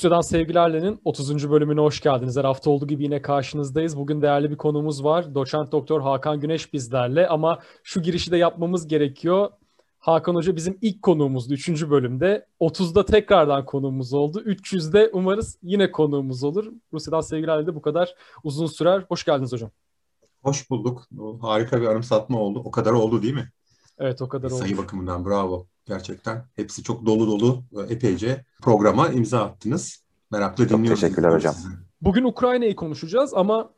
Rusya'dan Sevgilerle'nin 30. bölümüne hoş geldiniz. Her hafta olduğu gibi yine karşınızdayız. Bugün değerli bir konuğumuz var. Doçent Doktor Hakan Güneş bizlerle ama şu girişi de yapmamız gerekiyor. Hakan Hoca bizim ilk konuğumuzdu 3. bölümde. 30'da tekrardan konuğumuz oldu. 300'de umarız yine konuğumuz olur. Rusya'dan Sevgilerle de bu kadar uzun sürer. Hoş geldiniz hocam. Hoş bulduk. Harika bir anımsatma oldu. O kadar oldu değil mi? Evet o kadar oldu. Sayı bakımından bravo. Gerçekten hepsi çok dolu dolu epeyce programa imza attınız. Meraklı çok dinliyoruz. teşekkürler hocam. Sizi. Bugün Ukrayna'yı konuşacağız ama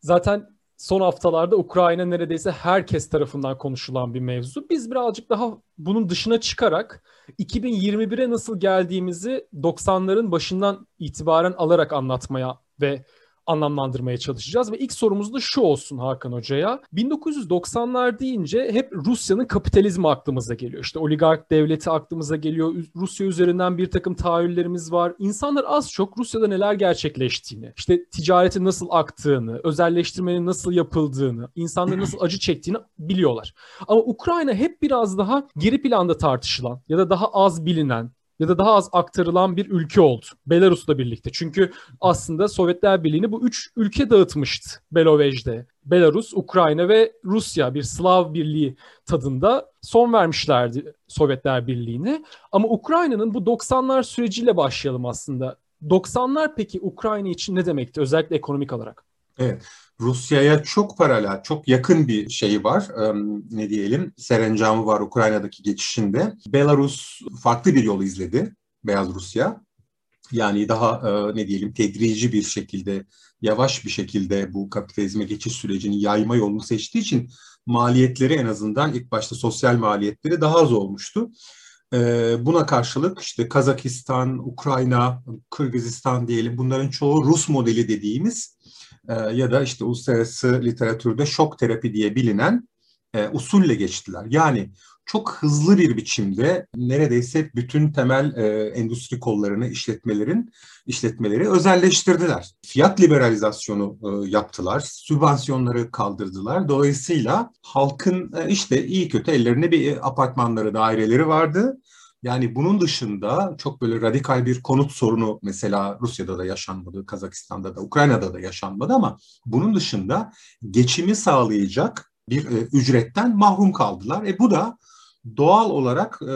zaten son haftalarda Ukrayna neredeyse herkes tarafından konuşulan bir mevzu. Biz birazcık daha bunun dışına çıkarak 2021'e nasıl geldiğimizi 90'ların başından itibaren alarak anlatmaya ve anlamlandırmaya çalışacağız. Ve ilk sorumuz da şu olsun Hakan Hoca'ya. 1990'lar deyince hep Rusya'nın kapitalizmi aklımıza geliyor. İşte oligark devleti aklımıza geliyor. Rusya üzerinden bir takım tahayyüllerimiz var. İnsanlar az çok Rusya'da neler gerçekleştiğini, işte ticaretin nasıl aktığını, özelleştirmenin nasıl yapıldığını, insanların nasıl acı çektiğini biliyorlar. Ama Ukrayna hep biraz daha geri planda tartışılan ya da daha az bilinen ya da daha az aktarılan bir ülke oldu. Belarus'la birlikte. Çünkü aslında Sovyetler Birliği'ni bu üç ülke dağıtmıştı Belovej'de. Belarus, Ukrayna ve Rusya bir Slav birliği tadında son vermişlerdi Sovyetler Birliği'ne. Ama Ukrayna'nın bu 90'lar süreciyle başlayalım aslında. 90'lar peki Ukrayna için ne demekti özellikle ekonomik olarak? Evet. Rusya'ya çok paralel, çok yakın bir şey var. ne diyelim, serencamı var Ukrayna'daki geçişinde. Belarus farklı bir yol izledi, Beyaz Rusya. Yani daha ne diyelim tedrici bir şekilde, yavaş bir şekilde bu kapitalizme geçiş sürecini yayma yolunu seçtiği için maliyetleri en azından ilk başta sosyal maliyetleri daha az olmuştu. Buna karşılık işte Kazakistan, Ukrayna, Kırgızistan diyelim bunların çoğu Rus modeli dediğimiz ya da işte uluslararası literatürde şok terapi diye bilinen usulle geçtiler. Yani çok hızlı bir biçimde neredeyse bütün temel e, endüstri kollarını işletmelerin işletmeleri özelleştirdiler. Fiyat liberalizasyonu e, yaptılar, sübvansiyonları kaldırdılar. Dolayısıyla halkın e, işte iyi kötü ellerinde bir apartmanları, daireleri vardı. Yani bunun dışında çok böyle radikal bir konut sorunu mesela Rusya'da da yaşanmadı, Kazakistan'da da, Ukrayna'da da yaşanmadı ama bunun dışında geçimi sağlayacak bir e, ücretten mahrum kaldılar. E bu da doğal olarak e,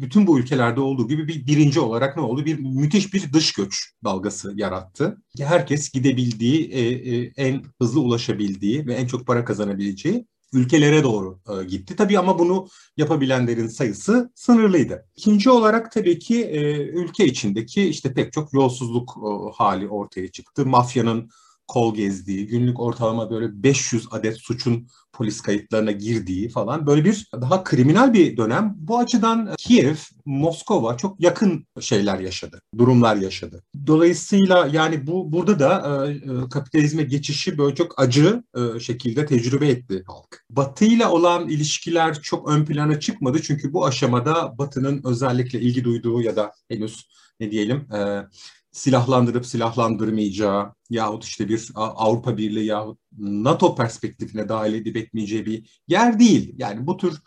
bütün bu ülkelerde olduğu gibi bir birinci olarak ne oldu? Bir müthiş bir dış göç dalgası yarattı. Herkes gidebildiği, e, e, en hızlı ulaşabildiği ve en çok para kazanabileceği ülkelere doğru e, gitti. Tabii ama bunu yapabilenlerin sayısı sınırlıydı. İkinci olarak tabii ki e, ülke içindeki işte pek çok yolsuzluk e, hali ortaya çıktı. Mafyanın kol gezdiği, günlük ortalama böyle 500 adet suçun polis kayıtlarına girdiği falan böyle bir daha kriminal bir dönem. Bu açıdan Kiev, Moskova çok yakın şeyler yaşadı, durumlar yaşadı. Dolayısıyla yani bu burada da e, kapitalizme geçişi böyle çok acı e, şekilde tecrübe etti halk. Batı ile olan ilişkiler çok ön plana çıkmadı çünkü bu aşamada Batı'nın özellikle ilgi duyduğu ya da henüz ne diyelim e, silahlandırıp silahlandırmayacağı yahut işte bir Avrupa Birliği yahut NATO perspektifine dahil edip etmeyeceği bir yer değil. Yani bu tür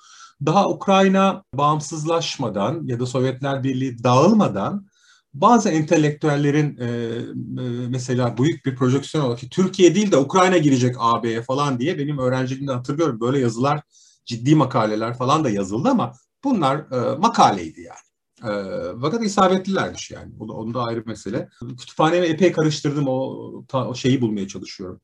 daha Ukrayna bağımsızlaşmadan ya da Sovyetler Birliği dağılmadan bazı entelektüellerin e, e, mesela büyük bir projeksiyon olarak ki Türkiye değil de Ukrayna girecek AB'ye falan diye benim öğrenciliğimde hatırlıyorum böyle yazılar ciddi makaleler falan da yazıldı ama bunlar e, makaleydi yani. E, fakat isabetlilermiş yani. O da, onun da ayrı mesele. Kütüphanemi epey karıştırdım o, ta, o şeyi bulmaya çalışıyorum.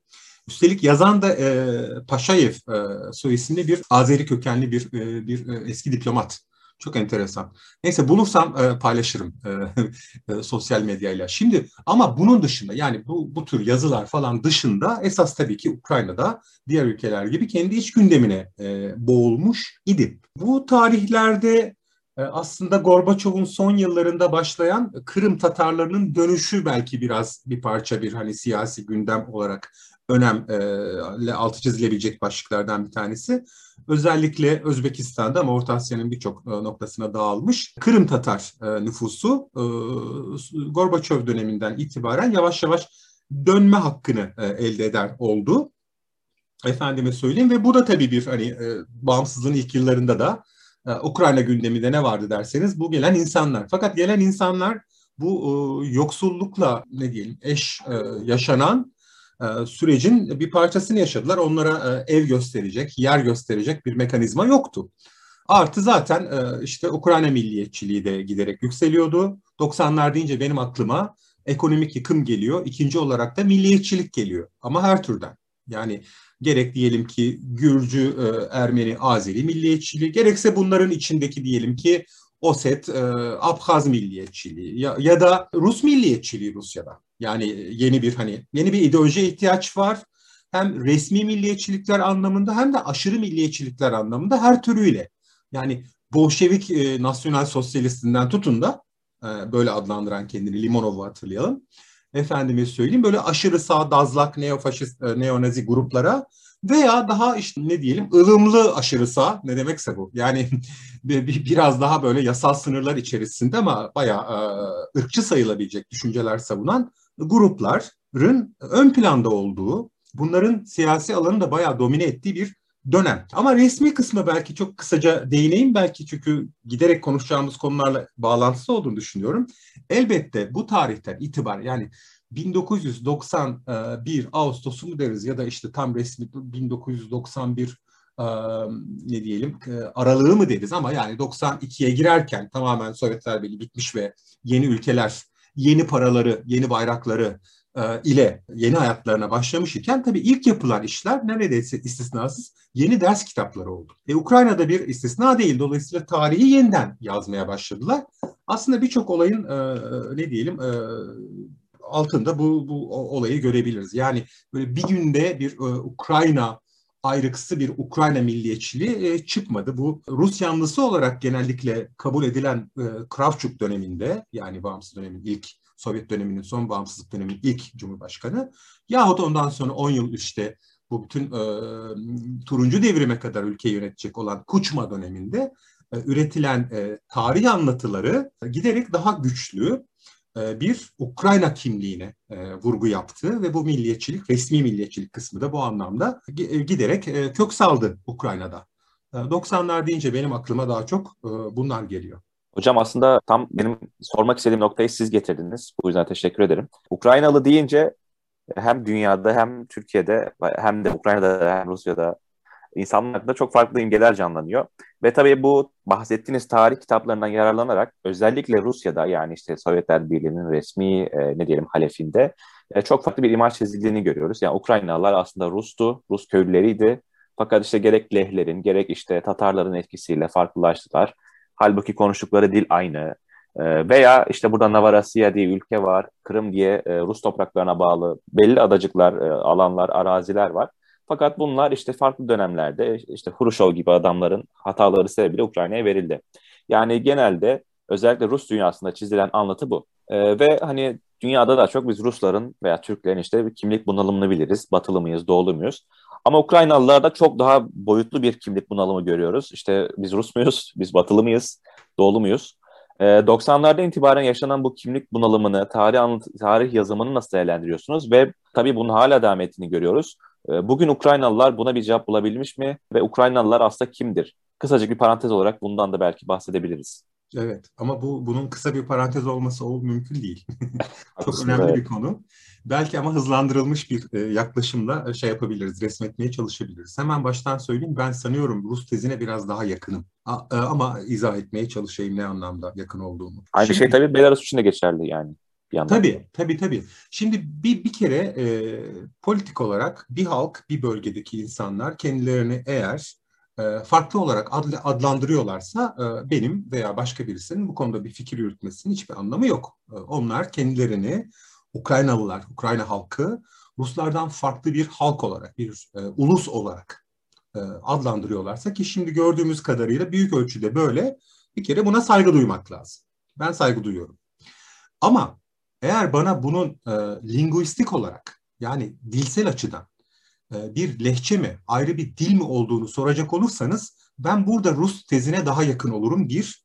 Üstelik yazan da e, Paşayev e, soy isimli bir Azeri kökenli bir e, bir e, eski diplomat. Çok enteresan. Neyse bulursam e, paylaşırım e, e, sosyal medyayla. Şimdi ama bunun dışında yani bu, bu tür yazılar falan dışında esas tabii ki Ukrayna'da diğer ülkeler gibi kendi iç gündemine e, boğulmuş idi. Bu tarihlerde aslında Gorbaçov'un son yıllarında başlayan Kırım Tatarlarının dönüşü belki biraz bir parça bir hani siyasi gündem olarak önemle e, altı çizilebilecek başlıklardan bir tanesi. Özellikle Özbekistan'da ama Orta Asya'nın birçok e, noktasına dağılmış Kırım Tatar nüfusu Gorbaçov döneminden itibaren yavaş yavaş dönme hakkını elde eder oldu. Efendime söyleyeyim ve bu da tabii bir hani bağımsızlığın ilk yıllarında da ee, Ukrayna gündeminde ne vardı derseniz bu gelen insanlar. Fakat gelen insanlar bu yoksullukla ne diyelim eş yaşanan sürecin bir parçasını yaşadılar. Onlara ev gösterecek, yer gösterecek bir mekanizma yoktu. Artı zaten işte Ukrayna milliyetçiliği de giderek yükseliyordu. 90'lar deyince benim aklıma ekonomik yıkım geliyor. İkinci olarak da milliyetçilik geliyor. Ama her türden. Yani gerek diyelim ki Gürcü, Ermeni, Azeri milliyetçiliği, gerekse bunların içindeki diyelim ki Oset, Abhaz milliyetçiliği ya, ya da Rus milliyetçiliği Rusya'da. Yani yeni bir hani yeni bir ideolojiye ihtiyaç var. Hem resmi milliyetçilikler anlamında hem de aşırı milliyetçilikler anlamında her türüyle. Yani Bolşevik e, nasyonel sosyalistinden tutun da e, böyle adlandıran kendini Limonov'u hatırlayalım. Efendime söyleyeyim böyle aşırı sağ dazlak neofaşist e, neonazi gruplara veya daha işte ne diyelim ılımlı aşırı sağ ne demekse bu. Yani biraz daha böyle yasal sınırlar içerisinde ama bayağı e, ırkçı sayılabilecek düşünceler savunan grupların ön planda olduğu, bunların siyasi alanı da bayağı domine ettiği bir dönem. Ama resmi kısmı belki çok kısaca değineyim belki çünkü giderek konuşacağımız konularla bağlantısı olduğunu düşünüyorum. Elbette bu tarihten itibar yani 1991 Ağustos'u mu deriz ya da işte tam resmi 1991 ne diyelim aralığı mı deriz ama yani 92'ye girerken tamamen Sovyetler Birliği bitmiş ve yeni ülkeler yeni paraları, yeni bayrakları e, ile yeni hayatlarına başlamış iken tabii ilk yapılan işler neredeyse istisnasız yeni ders kitapları oldu. E, Ukrayna'da bir istisna değil. Dolayısıyla tarihi yeniden yazmaya başladılar. Aslında birçok olayın e, ne diyelim e, altında bu, bu olayı görebiliriz. Yani böyle bir günde bir e, Ukrayna ayrıksı bir Ukrayna milliyetçiliği e, çıkmadı. Bu Rus yanlısı olarak genellikle kabul edilen e, Kravçuk döneminde yani bağımsız dönemin ilk Sovyet döneminin son bağımsızlık döneminin ilk cumhurbaşkanı yahut ondan sonra 10 yıl işte bu bütün e, turuncu devrime kadar ülkeyi yönetecek olan Kuçma döneminde e, üretilen e, tarih anlatıları giderek daha güçlü bir Ukrayna kimliğine vurgu yaptı ve bu milliyetçilik, resmi milliyetçilik kısmı da bu anlamda giderek kök saldı Ukrayna'da. 90'lar deyince benim aklıma daha çok bunlar geliyor. Hocam aslında tam benim sormak istediğim noktayı siz getirdiniz. Bu yüzden teşekkür ederim. Ukraynalı deyince hem dünyada hem Türkiye'de hem de Ukrayna'da hem Rusya'da insanlarda çok farklı imgeler canlanıyor. Ve tabii bu bahsettiğiniz tarih kitaplarından yararlanarak özellikle Rusya'da yani işte Sovyetler Birliği'nin resmi e, ne diyelim halefinde e, çok farklı bir imaj çizildiğini görüyoruz. Yani Ukraynalılar aslında Rus'tu, Rus köylüleriydi. Fakat işte gerek Lehlerin gerek işte Tatarların etkisiyle farklılaştılar. Halbuki konuştukları dil aynı. E, veya işte burada Navarasiya diye ülke var, Kırım diye e, Rus topraklarına bağlı belli adacıklar, e, alanlar, araziler var. Fakat bunlar işte farklı dönemlerde işte Hruşov gibi adamların hataları sebebiyle Ukrayna'ya verildi. Yani genelde özellikle Rus dünyasında çizilen anlatı bu. Ee, ve hani dünyada da çok biz Rusların veya Türklerin işte bir kimlik bunalımını biliriz. Batılı mıyız, doğulu muyuz? Ama Ukraynalılarda çok daha boyutlu bir kimlik bunalımı görüyoruz. İşte biz Rus muyuz, biz Batılı mıyız, doğulu muyuz? Ee, 90'larda itibaren yaşanan bu kimlik bunalımını, tarih, anlat tarih yazımını nasıl değerlendiriyorsunuz? Ve tabii bunun hala devam ettiğini görüyoruz. Ee, bugün Ukraynalılar buna bir cevap bulabilmiş mi ve Ukraynalılar aslında kimdir? Kısacık bir parantez olarak bundan da belki bahsedebiliriz. Evet ama bu bunun kısa bir parantez olması ol mümkün değil. Çok önemli evet. bir konu. Belki ama hızlandırılmış bir e, yaklaşımla e, şey yapabiliriz, resmetmeye çalışabiliriz. Hemen baştan söyleyeyim ben sanıyorum Rus tezine biraz daha yakınım. A, e, ama izah etmeye çalışayım ne anlamda yakın olduğumu. Aynı şey Şimdi, şey tabii Belarus için de geçerli yani. Tabii, tabii, tabii. Şimdi bir, bir kere e, politik olarak bir halk, bir bölgedeki insanlar kendilerini eğer farklı olarak adl- adlandırıyorlarsa e, benim veya başka birisinin bu konuda bir fikir yürütmesinin hiçbir anlamı yok. E, onlar kendilerini Ukraynalılar, Ukrayna halkı Ruslardan farklı bir halk olarak, bir e, ulus olarak e, adlandırıyorlarsa ki şimdi gördüğümüz kadarıyla büyük ölçüde böyle bir kere buna saygı duymak lazım. Ben saygı duyuyorum. Ama eğer bana bunun e, linguistik olarak yani dilsel açıdan e, bir lehçe mi, ayrı bir dil mi olduğunu soracak olursanız ben burada Rus tezine daha yakın olurum. Bir,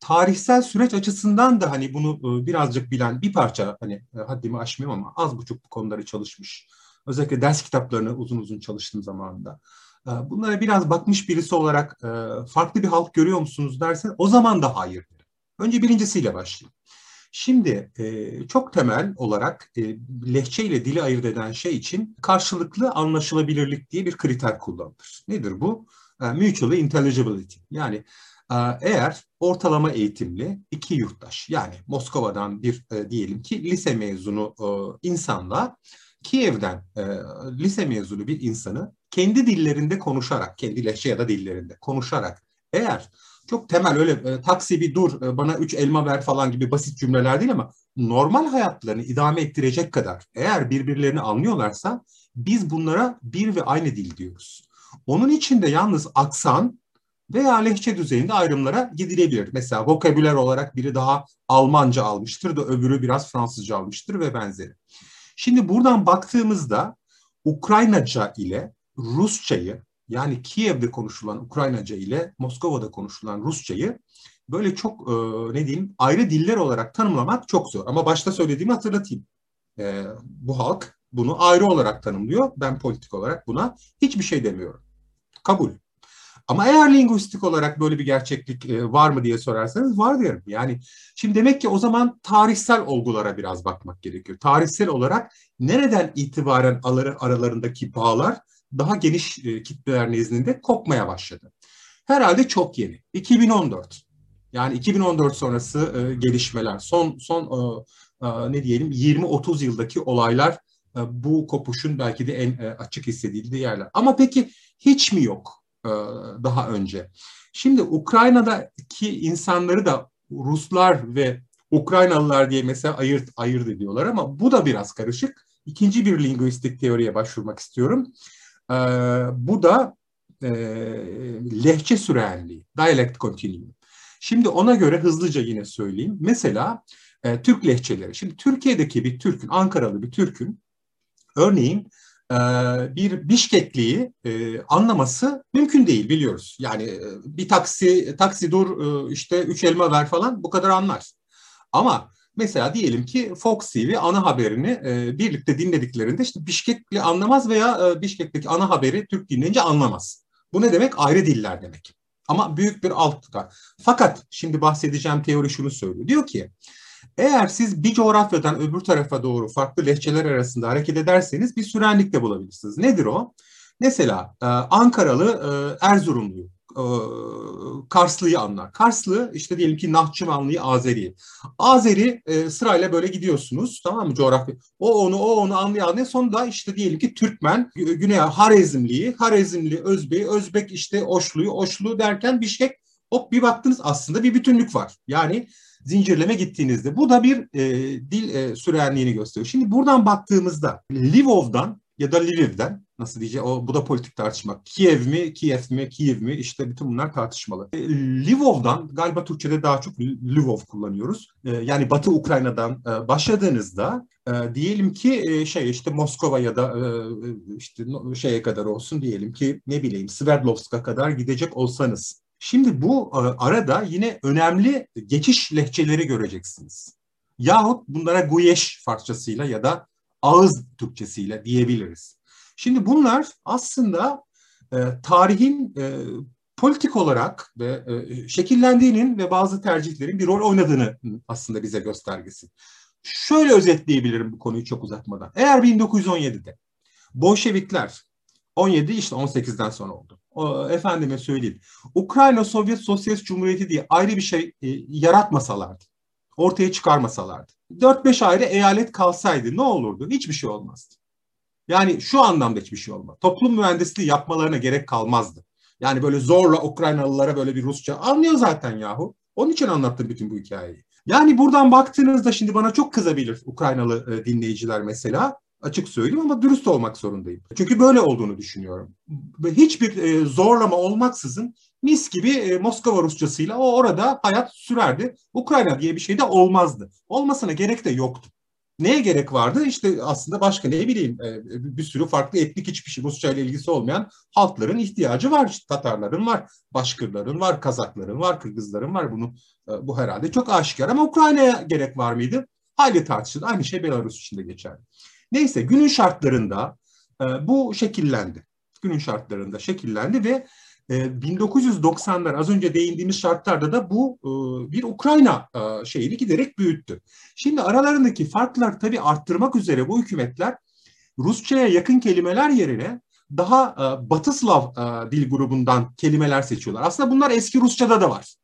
tarihsel süreç açısından da hani bunu e, birazcık bilen bir parça hani e, haddimi aşmıyorum ama az buçuk bu konuları çalışmış. Özellikle ders kitaplarını uzun uzun çalıştığım zamanında. E, bunlara biraz bakmış birisi olarak e, farklı bir halk görüyor musunuz dersen o zaman da hayır. Önce birincisiyle başlayayım. Şimdi e, çok temel olarak e, lehçe dili ayırt eden şey için karşılıklı anlaşılabilirlik diye bir kriter kullanılır. Nedir bu? E, mutually intelligibility. Yani e, eğer ortalama eğitimli iki yurttaş yani Moskova'dan bir e, diyelim ki lise mezunu e, insanla Kiev'den e, lise mezunu bir insanı kendi dillerinde konuşarak, kendi lehçe ya da dillerinde konuşarak eğer çok temel öyle e, taksi bir dur e, bana üç elma ver falan gibi basit cümleler değil ama normal hayatlarını idame ettirecek kadar eğer birbirlerini anlıyorlarsa biz bunlara bir ve aynı dil diyoruz. Onun için de yalnız aksan veya lehçe düzeyinde ayrımlara gidilebilir. Mesela vokabüler olarak biri daha Almanca almıştır da öbürü biraz Fransızca almıştır ve benzeri. Şimdi buradan baktığımızda Ukraynaca ile Rusçayı yani Kiev'de konuşulan Ukraynaca ile Moskova'da konuşulan Rusçayı böyle çok e, ne diyeyim ayrı diller olarak tanımlamak çok zor. Ama başta söylediğimi hatırlatayım. E, bu halk bunu ayrı olarak tanımlıyor. Ben politik olarak buna hiçbir şey demiyorum. Kabul. Ama eğer linguistik olarak böyle bir gerçeklik e, var mı diye sorarsanız var diyorum. Yani şimdi demek ki o zaman tarihsel olgulara biraz bakmak gerekiyor. Tarihsel olarak nereden itibaren aralarındaki bağlar daha geniş e, kitleler nezdinde kopmaya başladı. Herhalde çok yeni. 2014. Yani 2014 sonrası e, gelişmeler, son son e, e, ne diyelim 20-30 yıldaki olaylar e, bu kopuşun belki de en e, açık hissedildiği yerler. Ama peki hiç mi yok e, daha önce? Şimdi Ukrayna'daki insanları da Ruslar ve Ukraynalılar diye mesela ayırt ayırt ediyorlar ama bu da biraz karışık. İkinci bir linguistik teoriye başvurmak istiyorum. E, bu da e, lehçe sürenliği, dialect continuum. Şimdi ona göre hızlıca yine söyleyeyim. Mesela e, Türk lehçeleri. Şimdi Türkiye'deki bir Türk'ün, Ankaralı bir Türk'ün örneğin e, bir Bişkekliği e, anlaması mümkün değil biliyoruz. Yani e, bir taksi, taksi dur e, işte üç elma ver falan bu kadar anlar. Ama Mesela diyelim ki Fox TV ana haberini e, birlikte dinlediklerinde işte Bişkekli anlamaz veya e, Bişkek'teki ana haberi Türk dinleyince anlamaz. Bu ne demek? Ayrı diller demek. Ama büyük bir alt var. Fakat şimdi bahsedeceğim teori şunu söylüyor. Diyor ki eğer siz bir coğrafyadan öbür tarafa doğru farklı lehçeler arasında hareket ederseniz bir sürenlik de bulabilirsiniz. Nedir o? Mesela e, Ankaralı e, Erzurumluyu e, Karslı'yı anlar. Karslı işte diyelim ki Nahçıvanlı'yı Azeri. Azeri e, sırayla böyle gidiyorsunuz tamam mı coğrafya. O onu o onu anlıyor anlıyor. Sonunda işte diyelim ki Türkmen, Güney Harezmli'yi, Harezmli Özbek'i, Özbek işte Oşlu'yu, Oşlu derken bir şey hop bir baktınız aslında bir bütünlük var. Yani zincirleme gittiğinizde. Bu da bir e, dil e, sürenliğini gösteriyor. Şimdi buradan baktığımızda Lvov'dan ya da Lviv'den nasıl diyeceğim o bu da politik tartışma. Kiev mi, Kiev mi, Kiev mi işte bütün bunlar tartışmalı. E, Lvov'dan galiba Türkçe'de daha çok Lvov kullanıyoruz. E, yani Batı Ukrayna'dan e, başladığınızda e, diyelim ki e, şey işte Moskova ya da e, işte şeye kadar olsun diyelim ki ne bileyim Sverdlovsk'a kadar gidecek olsanız. Şimdi bu e, arada yine önemli geçiş lehçeleri göreceksiniz. Yahut bunlara Guyeş Farsçasıyla ya da ağız Türkçesiyle diyebiliriz. Şimdi bunlar aslında e, tarihin e, politik olarak ve e, şekillendiğinin ve bazı tercihlerin bir rol oynadığını aslında bize göstergesi. Şöyle özetleyebilirim bu konuyu çok uzatmadan. Eğer 1917'de Bolşevikler 17 işte 18'den sonra oldu. O, efendime söyleyeyim. Ukrayna Sovyet Sosyalist Cumhuriyeti diye ayrı bir şey e, yaratmasalardı. Ortaya çıkarmasalardı. 4-5 ayrı eyalet kalsaydı ne olurdu? Hiçbir şey olmazdı. Yani şu anlamda hiçbir şey olmaz. Toplum mühendisliği yapmalarına gerek kalmazdı. Yani böyle zorla Ukraynalılara böyle bir Rusça anlıyor zaten yahu. Onun için anlattım bütün bu hikayeyi. Yani buradan baktığınızda şimdi bana çok kızabilir Ukraynalı e, dinleyiciler mesela. Açık söyleyeyim ama dürüst olmak zorundayım. Çünkü böyle olduğunu düşünüyorum. Hiçbir e, zorlama olmaksızın mis gibi e, Moskova Rusçasıyla o orada hayat sürerdi. Ukrayna diye bir şey de olmazdı. Olmasına gerek de yoktu. Neye gerek vardı? İşte aslında başka ne bileyim e, bir sürü farklı etnik hiçbir şey Rusça ile ilgisi olmayan halkların ihtiyacı var. İşte Tatarların var, Başkırların var, Kazakların var, Kırgızların var. Bunu e, bu herhalde çok aşikar ama Ukrayna'ya gerek var mıydı? Hayli tartışılır. Aynı şey Belarus için de geçerli. Neyse günün şartlarında bu şekillendi. Günün şartlarında şekillendi ve 1990'lar az önce değindiğimiz şartlarda da bu bir Ukrayna şeyini giderek büyüttü. Şimdi aralarındaki farklar tabii arttırmak üzere bu hükümetler Rusça'ya yakın kelimeler yerine daha Batı Slav dil grubundan kelimeler seçiyorlar. Aslında bunlar eski Rusça'da da var.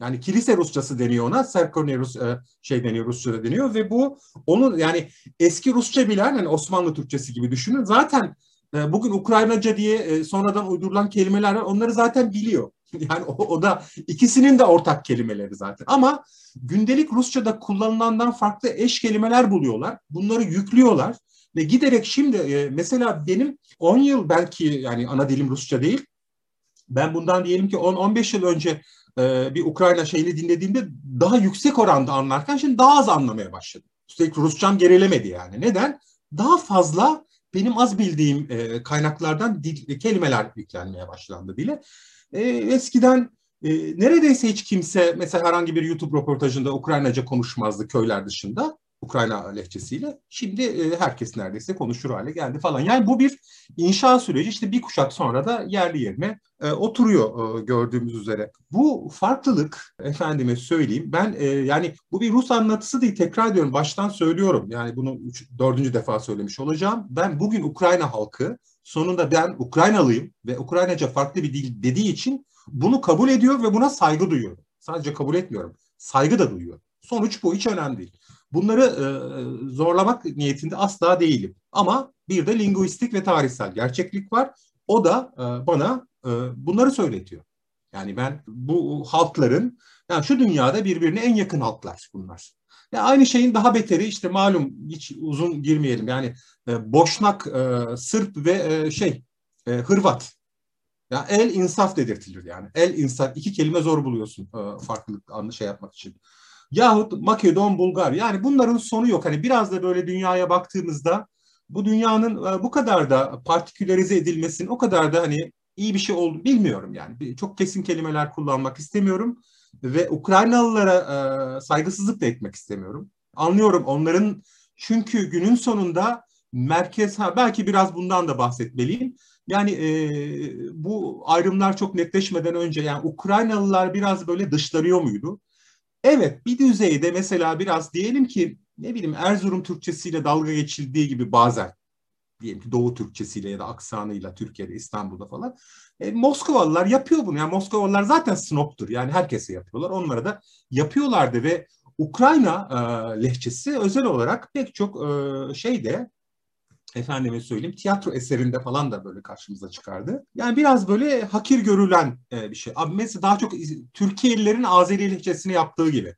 Yani kilise Rusçası deniyor ona. Serkone Rus e, şey deniyor Rusça'da deniyor ve bu onun yani eski Rusça bilen yani Osmanlı Türkçesi gibi düşünün. Zaten e, bugün Ukraynaca diye e, sonradan uydurulan kelimeler var. Onları zaten biliyor. Yani o, o da ikisinin de ortak kelimeleri zaten. Ama gündelik Rusça'da kullanılandan farklı eş kelimeler buluyorlar. Bunları yüklüyorlar ve giderek şimdi mesela benim 10 yıl belki yani ana dilim Rusça değil. Ben bundan diyelim ki 10-15 yıl önce e, bir Ukrayna şeyini dinlediğimde daha yüksek oranda anlarken şimdi daha az anlamaya başladım. Üstelik Rusçam gerilemedi yani. Neden? Daha fazla benim az bildiğim e, kaynaklardan dil, kelimeler yüklenmeye başlandı bile. E, eskiden e, neredeyse hiç kimse mesela herhangi bir YouTube röportajında Ukraynaca konuşmazdı köyler dışında. Ukrayna lehçesiyle. Şimdi e, herkes neredeyse konuşur hale geldi falan. Yani bu bir inşa süreci. İşte bir kuşak sonra da yerli yerine e, oturuyor e, gördüğümüz üzere. Bu farklılık efendime söyleyeyim. Ben e, yani bu bir Rus anlatısı değil. Tekrar diyorum baştan söylüyorum. Yani bunu üç, dördüncü defa söylemiş olacağım. Ben bugün Ukrayna halkı sonunda ben Ukraynalıyım ve Ukraynaca farklı bir dil dediği için bunu kabul ediyor ve buna saygı duyuyorum. Sadece kabul etmiyorum. Saygı da duyuyor. Sonuç bu hiç önemli değil. Bunları e, zorlamak niyetinde asla değilim. Ama bir de linguistik ve tarihsel gerçeklik var. O da e, bana e, bunları söyletiyor. Yani ben bu halkların, yani şu dünyada birbirine en yakın halklar bunlar. Ya aynı şeyin daha beteri işte malum hiç uzun girmeyelim yani e, Boşnak, e, Sırp ve e, şey e, Hırvat. Ya el insaf dedirtilir yani. El insaf iki kelime zor buluyorsun e, farklılık anlı şey yapmak için. Yahut Makedon, Bulgar. Yani bunların sonu yok. Hani biraz da böyle dünyaya baktığımızda bu dünyanın e, bu kadar da partikülerize edilmesinin o kadar da hani iyi bir şey oldu bilmiyorum yani. Çok kesin kelimeler kullanmak istemiyorum ve Ukraynalılara e, saygısızlık da etmek istemiyorum. Anlıyorum onların çünkü günün sonunda merkez ha belki biraz bundan da bahsetmeliyim. Yani e, bu ayrımlar çok netleşmeden önce yani Ukraynalılar biraz böyle dışlanıyor muydu? Evet bir düzeyde mesela biraz diyelim ki ne bileyim Erzurum Türkçesiyle dalga geçildiği gibi bazen diyelim ki Doğu Türkçesiyle ya da aksanıyla Türkiye'de, İstanbul'da falan. E, Moskovalılar yapıyor bunu. Yani Moskovalılar zaten snoptur. Yani herkese yapıyorlar. Onlara da yapıyorlardı ve Ukrayna e, lehçesi özel olarak pek çok e, şeyde efendime söyleyeyim tiyatro eserinde falan da böyle karşımıza çıkardı. Yani biraz böyle hakir görülen e, bir şey. Abi mesela daha çok Türkiye'lilerin Azeri lehçesini yaptığı gibi.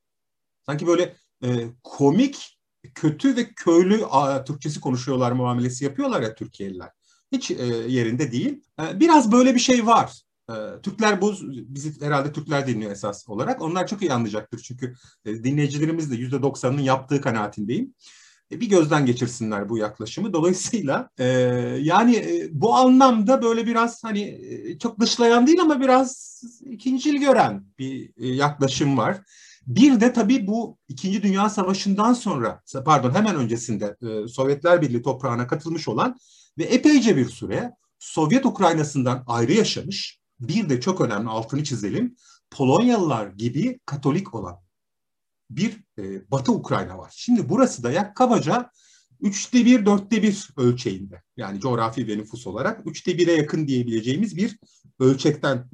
Sanki böyle e, komik, kötü ve köylü a, Türkçesi konuşuyorlar muamelesi yapıyorlar ya Türkiye'liler. Hiç e, yerinde değil. E, biraz böyle bir şey var. E, Türkler bu, bizi herhalde Türkler dinliyor esas olarak. Onlar çok iyi anlayacaktır çünkü e, dinleyicilerimiz de %90'ının yaptığı kanaatindeyim. E, bir gözden geçirsinler bu yaklaşımı. Dolayısıyla e, yani e, bu anlamda böyle biraz hani e, çok dışlayan değil ama biraz ikincil gören bir e, yaklaşım var. Bir de tabii bu İkinci Dünya Savaşı'ndan sonra, pardon hemen öncesinde e, Sovyetler Birliği toprağına katılmış olan ve epeyce bir süre Sovyet Ukraynası'ndan ayrı yaşamış, bir de çok önemli altını çizelim, Polonyalılar gibi Katolik olan bir e, Batı Ukrayna var. Şimdi burası da yak kabaca üçte bir, dörtte bir ölçeğinde. Yani coğrafi ve nüfus olarak üçte bire yakın diyebileceğimiz bir ölçekten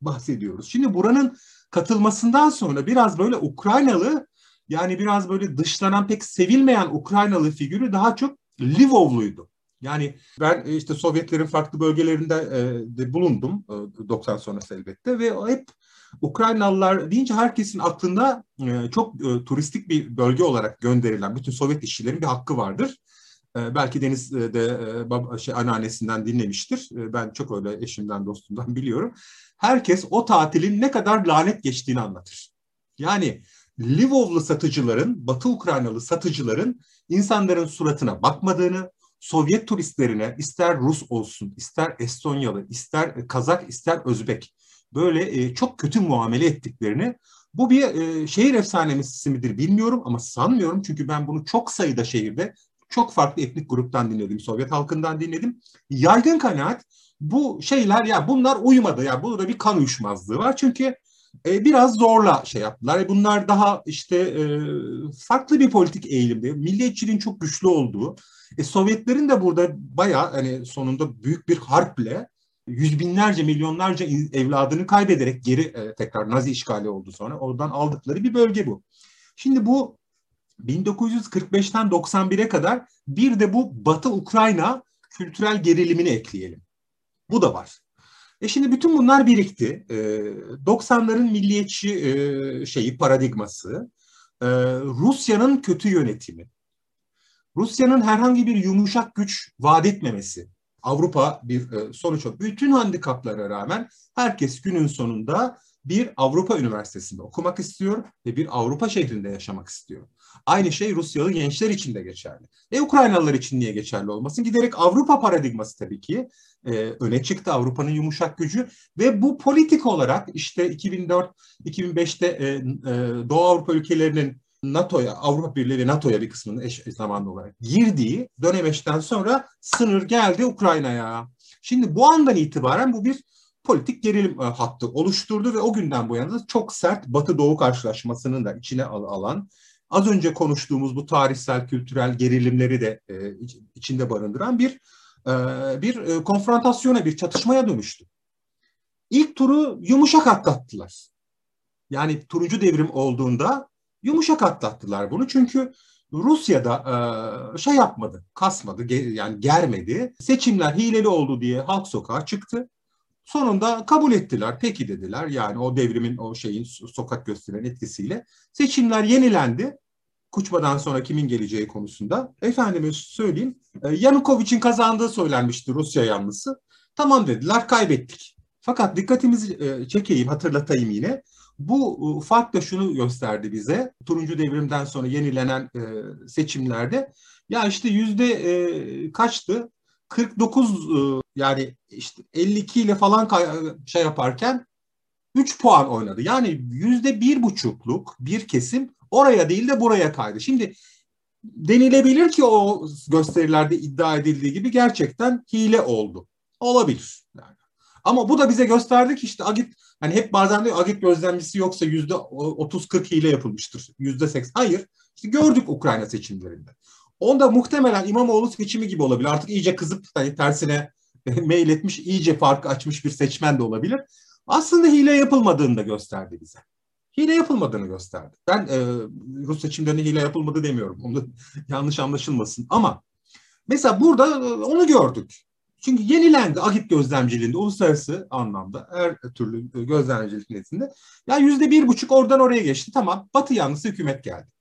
bahsediyoruz. Şimdi buranın katılmasından sonra biraz böyle Ukraynalı yani biraz böyle dışlanan pek sevilmeyen Ukraynalı figürü daha çok Lvovluydu. Yani ben e, işte Sovyetlerin farklı bölgelerinde e, de bulundum e, 90 sonrası elbette ve hep Ukraynalılar deyince herkesin aklında e, çok e, turistik bir bölge olarak gönderilen bütün Sovyet işçilerin bir hakkı vardır. E, belki Deniz de e, şey, anneannesinden dinlemiştir. Ben çok öyle eşimden dostumdan biliyorum. Herkes o tatilin ne kadar lanet geçtiğini anlatır. Yani Lvovlu satıcıların, Batı Ukraynalı satıcıların insanların suratına bakmadığını, Sovyet turistlerine ister Rus olsun, ister Estonyalı, ister Kazak, ister Özbek böyle e, çok kötü muamele ettiklerini bu bir e, şehir efsanesi midir bilmiyorum ama sanmıyorum çünkü ben bunu çok sayıda şehirde çok farklı etnik gruptan dinledim. Sovyet halkından dinledim. Yaygın kanaat bu şeyler ya bunlar uyumadı ya burada bir kan uyuşmazlığı var. Çünkü e, biraz zorla şey yaptılar. E, bunlar daha işte e, farklı bir politik eğilimde. Milliyetçiliğin çok güçlü olduğu. E, Sovyetlerin de burada bayağı hani sonunda büyük bir harple yüz binlerce milyonlarca evladını kaybederek geri e, tekrar Nazi işgali oldu sonra. Oradan aldıkları bir bölge bu. Şimdi bu 1945'ten 91'e kadar bir de bu Batı Ukrayna kültürel gerilimini ekleyelim. Bu da var. E şimdi bütün bunlar birikti. E, 90'ların milliyetçi e, şeyi paradigması, e, Rusya'nın kötü yönetimi, Rusya'nın herhangi bir yumuşak güç vaat etmemesi, Avrupa bir e, sonuç. Bütün handikaplara rağmen herkes günün sonunda bir Avrupa Üniversitesi'nde okumak istiyor ve bir Avrupa şehrinde yaşamak istiyor. Aynı şey Rusyalı gençler için de geçerli. E Ukraynalılar için niye geçerli olmasın? Giderek Avrupa paradigması tabii ki e, öne çıktı Avrupa'nın yumuşak gücü ve bu politik olarak işte 2004-2005'te e, e, Doğu Avrupa ülkelerinin NATO'ya, Avrupa Birliği ve NATO'ya bir kısmının eş zamanlı olarak girdiği dönemeçten sonra sınır geldi Ukrayna'ya. Şimdi bu andan itibaren bu bir politik gerilim e, hattı oluşturdu ve o günden bu yana çok sert Batı-Doğu karşılaşmasının da içine al alan, az önce konuştuğumuz bu tarihsel, kültürel gerilimleri de e, içinde barındıran bir e, bir e, konfrontasyona, bir çatışmaya dönüştü. İlk turu yumuşak atlattılar. Yani turuncu devrim olduğunda yumuşak atlattılar bunu çünkü Rusya'da e, şey yapmadı, kasmadı, yani germedi. Seçimler hileli oldu diye halk sokağa çıktı. Sonunda kabul ettiler. Peki dediler. Yani o devrimin o şeyin sokak gösteren etkisiyle seçimler yenilendi. Kuçba'dan sonra kimin geleceği konusunda. Efendime söyleyeyim Yanukovic'in kazandığı söylenmişti Rusya yanlısı. Tamam dediler kaybettik. Fakat dikkatimizi çekeyim hatırlatayım yine. Bu e, fark da şunu gösterdi bize. Turuncu devrimden sonra yenilenen e, seçimlerde ya işte yüzde e, kaçtı? 49 e, yani işte 52 ile falan şey yaparken 3 puan oynadı. Yani yüzde bir buçukluk bir kesim oraya değil de buraya kaydı. Şimdi denilebilir ki o gösterilerde iddia edildiği gibi gerçekten hile oldu. Olabilir. Yani. Ama bu da bize gösterdi ki işte Agit hani hep bazen diyor Agit gözlemcisi yoksa yüzde 30-40 hile yapılmıştır. Yüzde 80. Hayır. İşte gördük Ukrayna seçimlerinde. Onda muhtemelen İmamoğlu seçimi gibi olabilir. Artık iyice kızıp hani tersine mail etmiş, iyice farkı açmış bir seçmen de olabilir. Aslında hile yapılmadığını da gösterdi bize. Hile yapılmadığını gösterdi. Ben e, Rus seçimlerinde hile yapılmadı demiyorum. Onu yanlış anlaşılmasın. Ama mesela burada e, onu gördük. Çünkü yenilendi agit gözlemciliğinde uluslararası anlamda her türlü gözlemcilik nezdinde. Ya yüzde bir buçuk oradan oraya geçti. Tamam Batı yanlısı hükümet geldi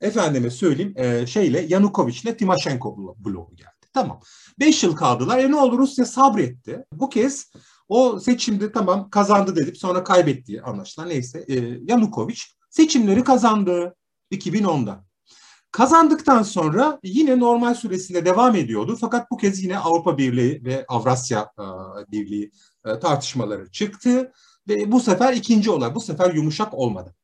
efendime söyleyeyim e, şeyle Yanukovic'le Timoshenko bloğu geldi. Tamam. Beş yıl kaldılar. E ne oldu Rusya sabretti. Bu kez o seçimde tamam kazandı dedik sonra kaybetti anlaşılan neyse. E, Yanukovic seçimleri kazandı 2010'da. Kazandıktan sonra yine normal süresinde devam ediyordu. Fakat bu kez yine Avrupa Birliği ve Avrasya e, Birliği e, tartışmaları çıktı. Ve bu sefer ikinci olay. Bu sefer yumuşak olmadı.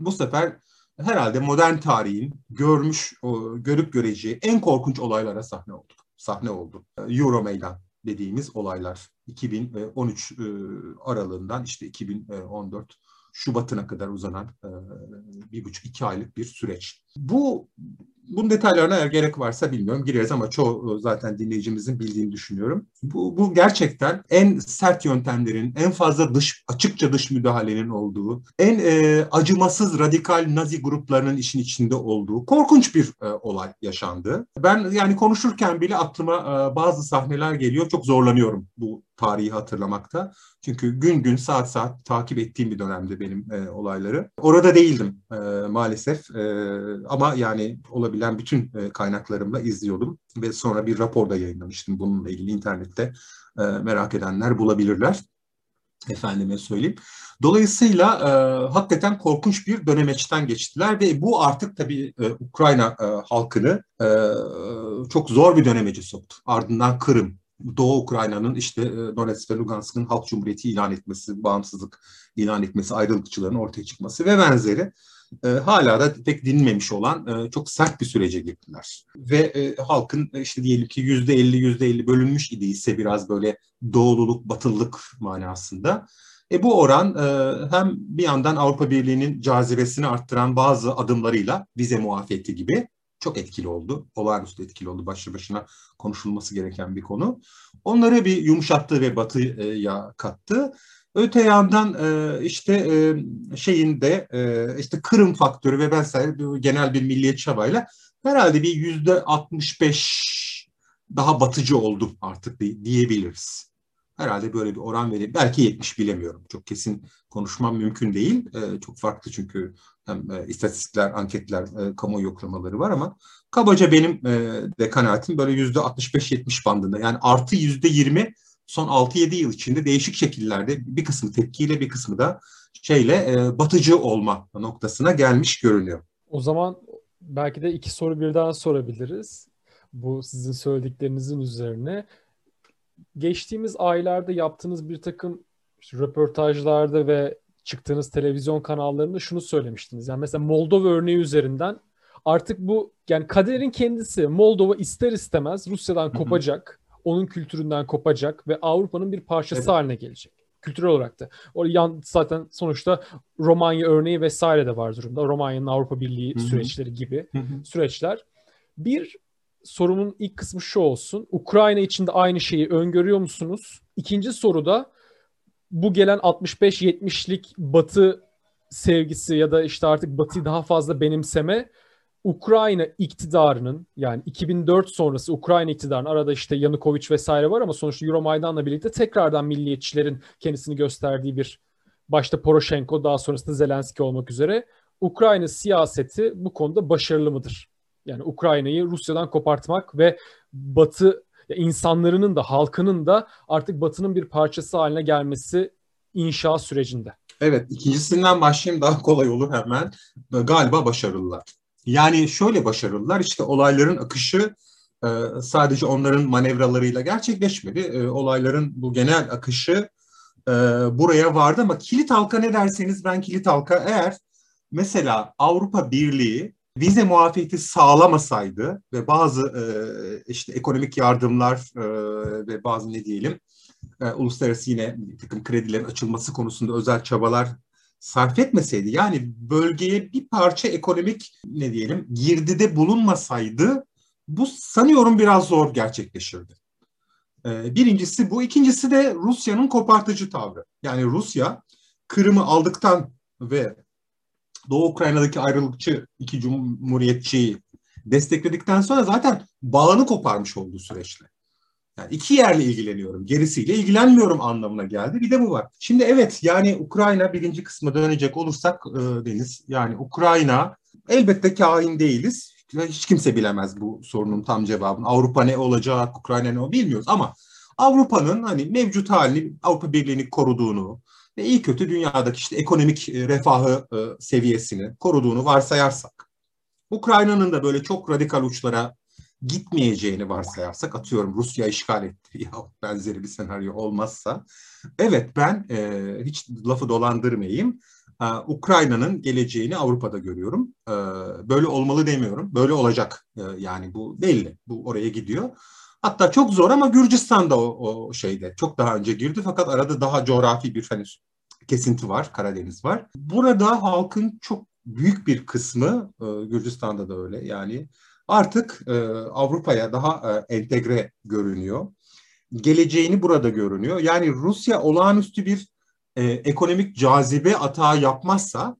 Bu sefer herhalde modern tarihin görmüş, görüp göreceği en korkunç olaylara sahne oldu. Sahne oldu. Euro meydan dediğimiz olaylar 2013 e, aralığından işte 2014 Şubat'ına kadar uzanan bir buçuk iki aylık bir süreç. Bu bunun detaylarına eğer gerek varsa bilmiyorum gireriz ama çoğu zaten dinleyicimizin bildiğini düşünüyorum. Bu, bu gerçekten en sert yöntemlerin, en fazla dış açıkça dış müdahalenin olduğu, en e, acımasız radikal Nazi gruplarının işin içinde olduğu korkunç bir e, olay yaşandı. Ben yani konuşurken bile aklıma e, bazı sahneler geliyor. Çok zorlanıyorum bu tarihi hatırlamakta. Çünkü gün gün saat saat takip ettiğim bir dönemde benim e, olayları. Orada değildim e, maalesef e, ama yani olabilen bütün e, kaynaklarımla izliyordum ve sonra bir rapor da yayınlamıştım bununla ilgili internette e, merak edenler bulabilirler. Efendime söyleyeyim. Dolayısıyla e, hakikaten korkunç bir dönemeçten geçtiler ve bu artık tabii e, Ukrayna e, halkını e, çok zor bir dönemeci soktu. Ardından Kırım, Doğu Ukrayna'nın işte e, Donetsk ve Lugansk'ın halk cumhuriyeti ilan etmesi, bağımsızlık ilan etmesi, ayrılıkçıların ortaya çıkması ve benzeri. E, hala da pek dinmemiş olan e, çok sert bir sürece girdiler. Ve e, halkın e, işte diyelim ki yüzde elli yüzde elli bölünmüş idiyse biraz böyle doğululuk, batılılık manasında. E, bu oran e, hem bir yandan Avrupa Birliği'nin cazibesini arttıran bazı adımlarıyla vize muafiyeti gibi çok etkili oldu. Olağanüstü etkili oldu. Başlı başına konuşulması gereken bir konu. Onları bir yumuşattı ve batıya kattı. Öte yandan e, işte e, şeyin de e, işte Kırım faktörü ve vesaire genel bir milliyetçi çabayla herhalde bir yüzde 65 daha batıcı oldu artık diyebiliriz. Herhalde böyle bir oran vereyim. Belki 70 bilemiyorum. Çok kesin konuşmam mümkün değil. çok farklı çünkü hem istatistikler, anketler, e, kamuoyu yoklamaları var ama kabaca benim de kanaatim böyle yüzde 65-70 bandında. Yani artı yüzde 20 son 6-7 yıl içinde değişik şekillerde bir kısmı tepkiyle bir kısmı da şeyle e, batıcı olma noktasına gelmiş görünüyor. O zaman belki de iki soru birden sorabiliriz. Bu sizin söylediklerinizin üzerine. Geçtiğimiz aylarda yaptığınız bir takım işte röportajlarda ve çıktığınız televizyon kanallarında şunu söylemiştiniz. Yani mesela Moldova örneği üzerinden artık bu yani kaderin kendisi Moldova ister istemez Rusya'dan kopacak onun kültüründen kopacak ve Avrupa'nın bir parçası evet. haline gelecek. Kültürel olarak da. O yan zaten sonuçta Romanya örneği vesaire de var durumda. Romanya'nın Avrupa Birliği Hı-hı. süreçleri gibi Hı-hı. süreçler. Bir sorumun ilk kısmı şu olsun. Ukrayna için de aynı şeyi öngörüyor musunuz? İkinci soruda bu gelen 65-70'lik Batı sevgisi ya da işte artık Batı'yı daha fazla benimseme Ukrayna iktidarının yani 2004 sonrası Ukrayna iktidarının arada işte Yanukovic vesaire var ama sonuçta Euromaidan'la birlikte tekrardan milliyetçilerin kendisini gösterdiği bir başta Poroshenko daha sonrasında Zelenski olmak üzere Ukrayna siyaseti bu konuda başarılı mıdır? Yani Ukrayna'yı Rusya'dan kopartmak ve Batı insanlarının da halkının da artık Batı'nın bir parçası haline gelmesi inşa sürecinde. Evet, ikincisinden başlayayım daha kolay olur hemen. Galiba başarılılar. Yani şöyle başarılılar işte olayların akışı e, sadece onların manevralarıyla gerçekleşmedi. E, olayların bu genel akışı e, buraya vardı ama kilit halka ne derseniz ben kilit halka eğer mesela Avrupa Birliği vize muafiyeti sağlamasaydı ve bazı işte ekonomik yardımlar ve bazı ne diyelim uluslararası yine bir takım kredilerin açılması konusunda özel çabalar sarf etmeseydi yani bölgeye bir parça ekonomik ne diyelim girdide bulunmasaydı bu sanıyorum biraz zor gerçekleşirdi. Ee, birincisi bu. ikincisi de Rusya'nın kopartıcı tavrı. Yani Rusya Kırım'ı aldıktan ve Doğu Ukrayna'daki ayrılıkçı iki cumhuriyetçiyi destekledikten sonra zaten bağını koparmış olduğu süreçle. Yani iki yerle ilgileniyorum, gerisiyle ilgilenmiyorum anlamına geldi. Bir de bu var. Şimdi evet yani Ukrayna birinci kısmı dönecek olursak e, Deniz, yani Ukrayna elbette kahin değiliz. Hiç kimse bilemez bu sorunun tam cevabını. Avrupa ne olacak, Ukrayna ne o bilmiyoruz ama Avrupa'nın hani mevcut halini, Avrupa Birliği'ni koruduğunu ve iyi kötü dünyadaki işte ekonomik e, refahı e, seviyesini koruduğunu varsayarsak, Ukrayna'nın da böyle çok radikal uçlara gitmeyeceğini varsayarsak atıyorum Rusya işgal etti ya benzeri bir senaryo olmazsa evet ben e, hiç lafı dolandırmayayım e, Ukrayna'nın geleceğini Avrupa'da görüyorum. E, böyle olmalı demiyorum. Böyle olacak. E, yani bu belli. Bu oraya gidiyor. Hatta çok zor ama Gürcistan'da o, o şeyde çok daha önce girdi fakat arada daha coğrafi bir henüz kesinti var. Karadeniz var. Burada halkın çok büyük bir kısmı e, Gürcistan'da da öyle yani artık e, Avrupa'ya daha e, entegre görünüyor. Geleceğini burada görünüyor. Yani Rusya olağanüstü bir e, ekonomik cazibe atağı yapmazsa,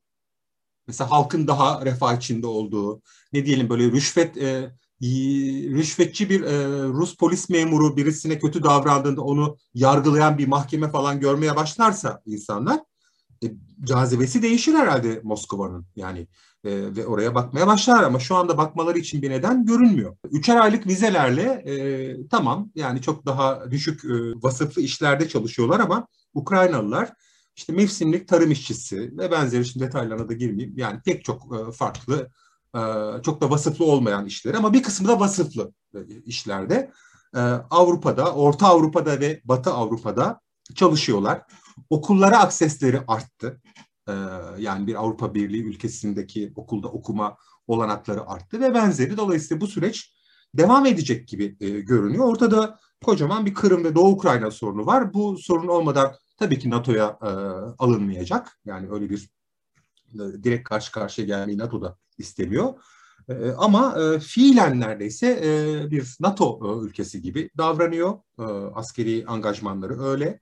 mesela halkın daha refah içinde olduğu, ne diyelim böyle rüşvet e, rüşvetçi bir e, Rus polis memuru birisine kötü davrandığında onu yargılayan bir mahkeme falan görmeye başlarsa insanlar e, cazibesi değişir herhalde Moskova'nın. Yani e, ve oraya bakmaya başlar ama şu anda bakmaları için bir neden görünmüyor. Üçer aylık vizelerle e, tamam yani çok daha düşük e, vasıflı işlerde çalışıyorlar ama Ukraynalılar işte mevsimlik tarım işçisi ve benzeri şimdi detaylarına da girmeyeyim. Yani pek çok e, farklı e, çok da vasıflı olmayan işler ama bir kısmı da vasıflı e, işlerde. E, Avrupa'da, Orta Avrupa'da ve Batı Avrupa'da çalışıyorlar. Okullara aksesleri arttı. Ee, yani bir Avrupa Birliği ülkesindeki okulda okuma olanakları arttı ve benzeri. Dolayısıyla bu süreç devam edecek gibi e, görünüyor. Ortada kocaman bir Kırım ve Doğu Ukrayna sorunu var. Bu sorun olmadan tabii ki NATO'ya e, alınmayacak. Yani öyle bir e, direkt karşı karşıya gelmeyi NATO da istemiyor. E, ama e, fiilen neredeyse e, bir NATO e, ülkesi gibi davranıyor. E, askeri angajmanları öyle. E,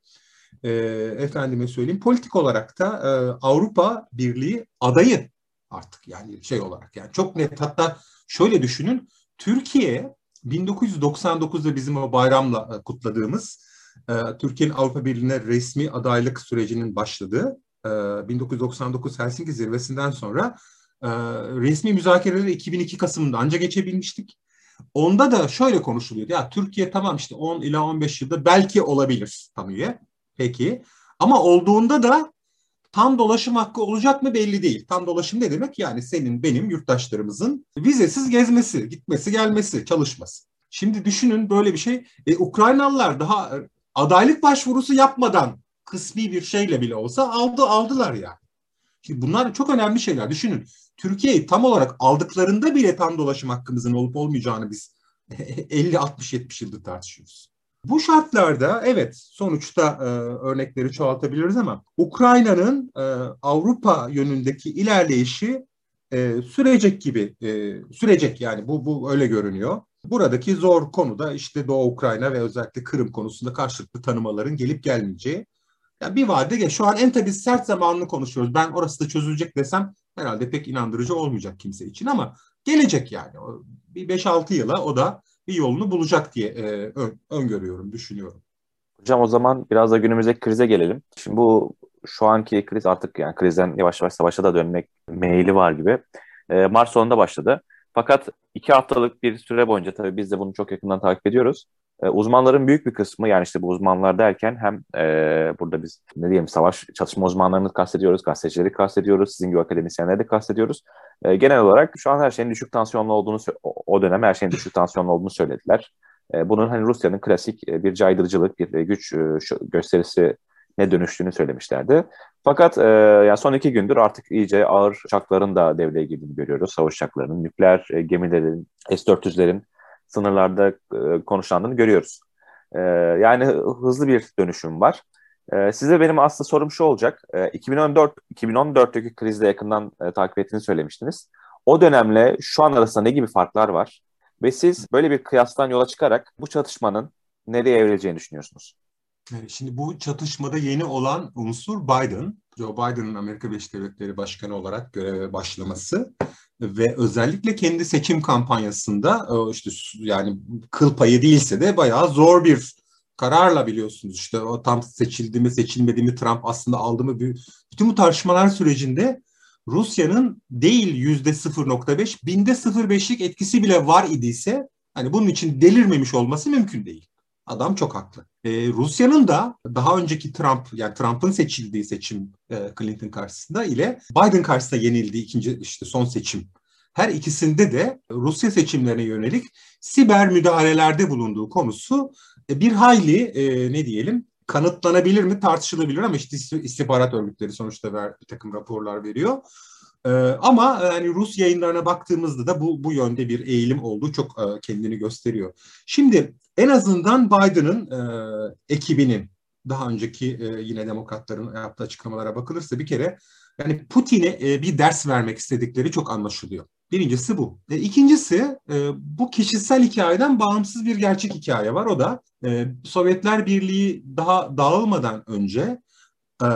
efendime söyleyeyim politik olarak da e, Avrupa Birliği adayı artık yani şey olarak yani çok net hatta şöyle düşünün Türkiye 1999'da bizim o bayramla e, kutladığımız e, Türkiye'nin Avrupa Birliği'ne resmi adaylık sürecinin başladığı e, 1999 Helsinki zirvesinden sonra e, resmi müzakereleri 2002 Kasım'da anca geçebilmiştik. Onda da şöyle konuşuluyordu. Ya Türkiye tamam işte 10 ila 15 yılda belki olabilir tam üye. Peki. Ama olduğunda da tam dolaşım hakkı olacak mı belli değil. Tam dolaşım ne demek? Yani senin, benim, yurttaşlarımızın vizesiz gezmesi, gitmesi, gelmesi, çalışması. Şimdi düşünün böyle bir şey. E, Ukraynalılar daha adaylık başvurusu yapmadan kısmi bir şeyle bile olsa aldı aldılar yani. Şimdi bunlar çok önemli şeyler. Düşünün. Türkiye'yi tam olarak aldıklarında bile tam dolaşım hakkımızın olup olmayacağını biz 50 60 70 yıldır tartışıyoruz. Bu şartlarda evet sonuçta e, örnekleri çoğaltabiliriz ama Ukrayna'nın e, Avrupa yönündeki ilerleyişi e, sürecek gibi e, sürecek yani bu bu öyle görünüyor. Buradaki zor konu da işte Doğu Ukrayna ve özellikle Kırım konusunda karşılıklı tanımaların gelip gelmeyeceği. Yani bir vade şu an en tabii sert zamanını konuşuyoruz. Ben orası da çözülecek desem herhalde pek inandırıcı olmayacak kimse için ama gelecek yani. Bir 5-6 yıla o da bir yolunu bulacak diye e, ön, öngörüyorum, düşünüyorum. Hocam o zaman biraz da günümüzdeki krize gelelim. Şimdi bu şu anki kriz artık yani krizden yavaş yavaş savaşa da dönmek meyili var gibi. E, Mart sonunda başladı. Fakat iki haftalık bir süre boyunca tabii biz de bunu çok yakından takip ediyoruz. E, uzmanların büyük bir kısmı yani işte bu uzmanlar derken hem e, burada biz ne diyeyim savaş çatışma uzmanlarını kastediyoruz, gazetecileri kastediyoruz, sizin gibi akademisyenleri de kastediyoruz. E, genel olarak şu an her şeyin düşük tansiyonlu olduğunu o dönem her şeyin düşük tansiyonlu olduğunu söylediler. E, bunun hani Rusya'nın klasik e, bir caydırıcılık, bir e, güç gösterisi ne dönüştüğünü söylemişlerdi. Fakat e, yani son iki gündür artık iyice ağır uçakların da devreye girdiğini görüyoruz. Savaş uçaklarının, nükleer gemilerin, S-400'lerin sınırlarda e, konuşlandığını görüyoruz. E, yani hızlı bir dönüşüm var. E, size benim aslında sorum şu olacak. E, 2014 2014'teki krizde yakından e, takip ettiğini söylemiştiniz. O dönemle şu an arasında ne gibi farklar var? Ve siz böyle bir kıyastan yola çıkarak bu çatışmanın nereye evrileceğini düşünüyorsunuz? Şimdi bu çatışmada yeni olan unsur Biden. Joe Biden'ın Amerika Birleşik Devletleri Başkanı olarak göreve başlaması ve özellikle kendi seçim kampanyasında e, işte yani kıl payı değilse de bayağı zor bir kararla biliyorsunuz işte o tam seçildi mi seçilmedi mi Trump aslında aldı mı bütün bu tartışmalar sürecinde Rusya'nın değil yüzde 0.5 binde 0.5'lik etkisi bile var idiyse hani bunun için delirmemiş olması mümkün değil. Adam çok haklı. Ee, Rusya'nın da daha önceki Trump yani Trump'ın seçildiği seçim e, Clinton karşısında ile Biden karşısında yenildiği ikinci işte son seçim her ikisinde de Rusya seçimlerine yönelik siber müdahalelerde bulunduğu konusu e, bir hayli e, ne diyelim kanıtlanabilir mi tartışılabilir ama işte istihbarat örgütleri sonuçta ver, bir takım raporlar veriyor. Ee, ama yani Rus yayınlarına baktığımızda da bu bu yönde bir eğilim olduğu çok e, kendini gösteriyor. Şimdi en azından Biden'ın e, ekibinin daha önceki e, yine demokratların yaptığı açıklamalara bakılırsa bir kere yani Putin'e e, bir ders vermek istedikleri çok anlaşılıyor. Birincisi bu. E, ikincisi e, bu kişisel hikayeden bağımsız bir gerçek hikaye var. O da e, Sovyetler Birliği daha dağılmadan önce e,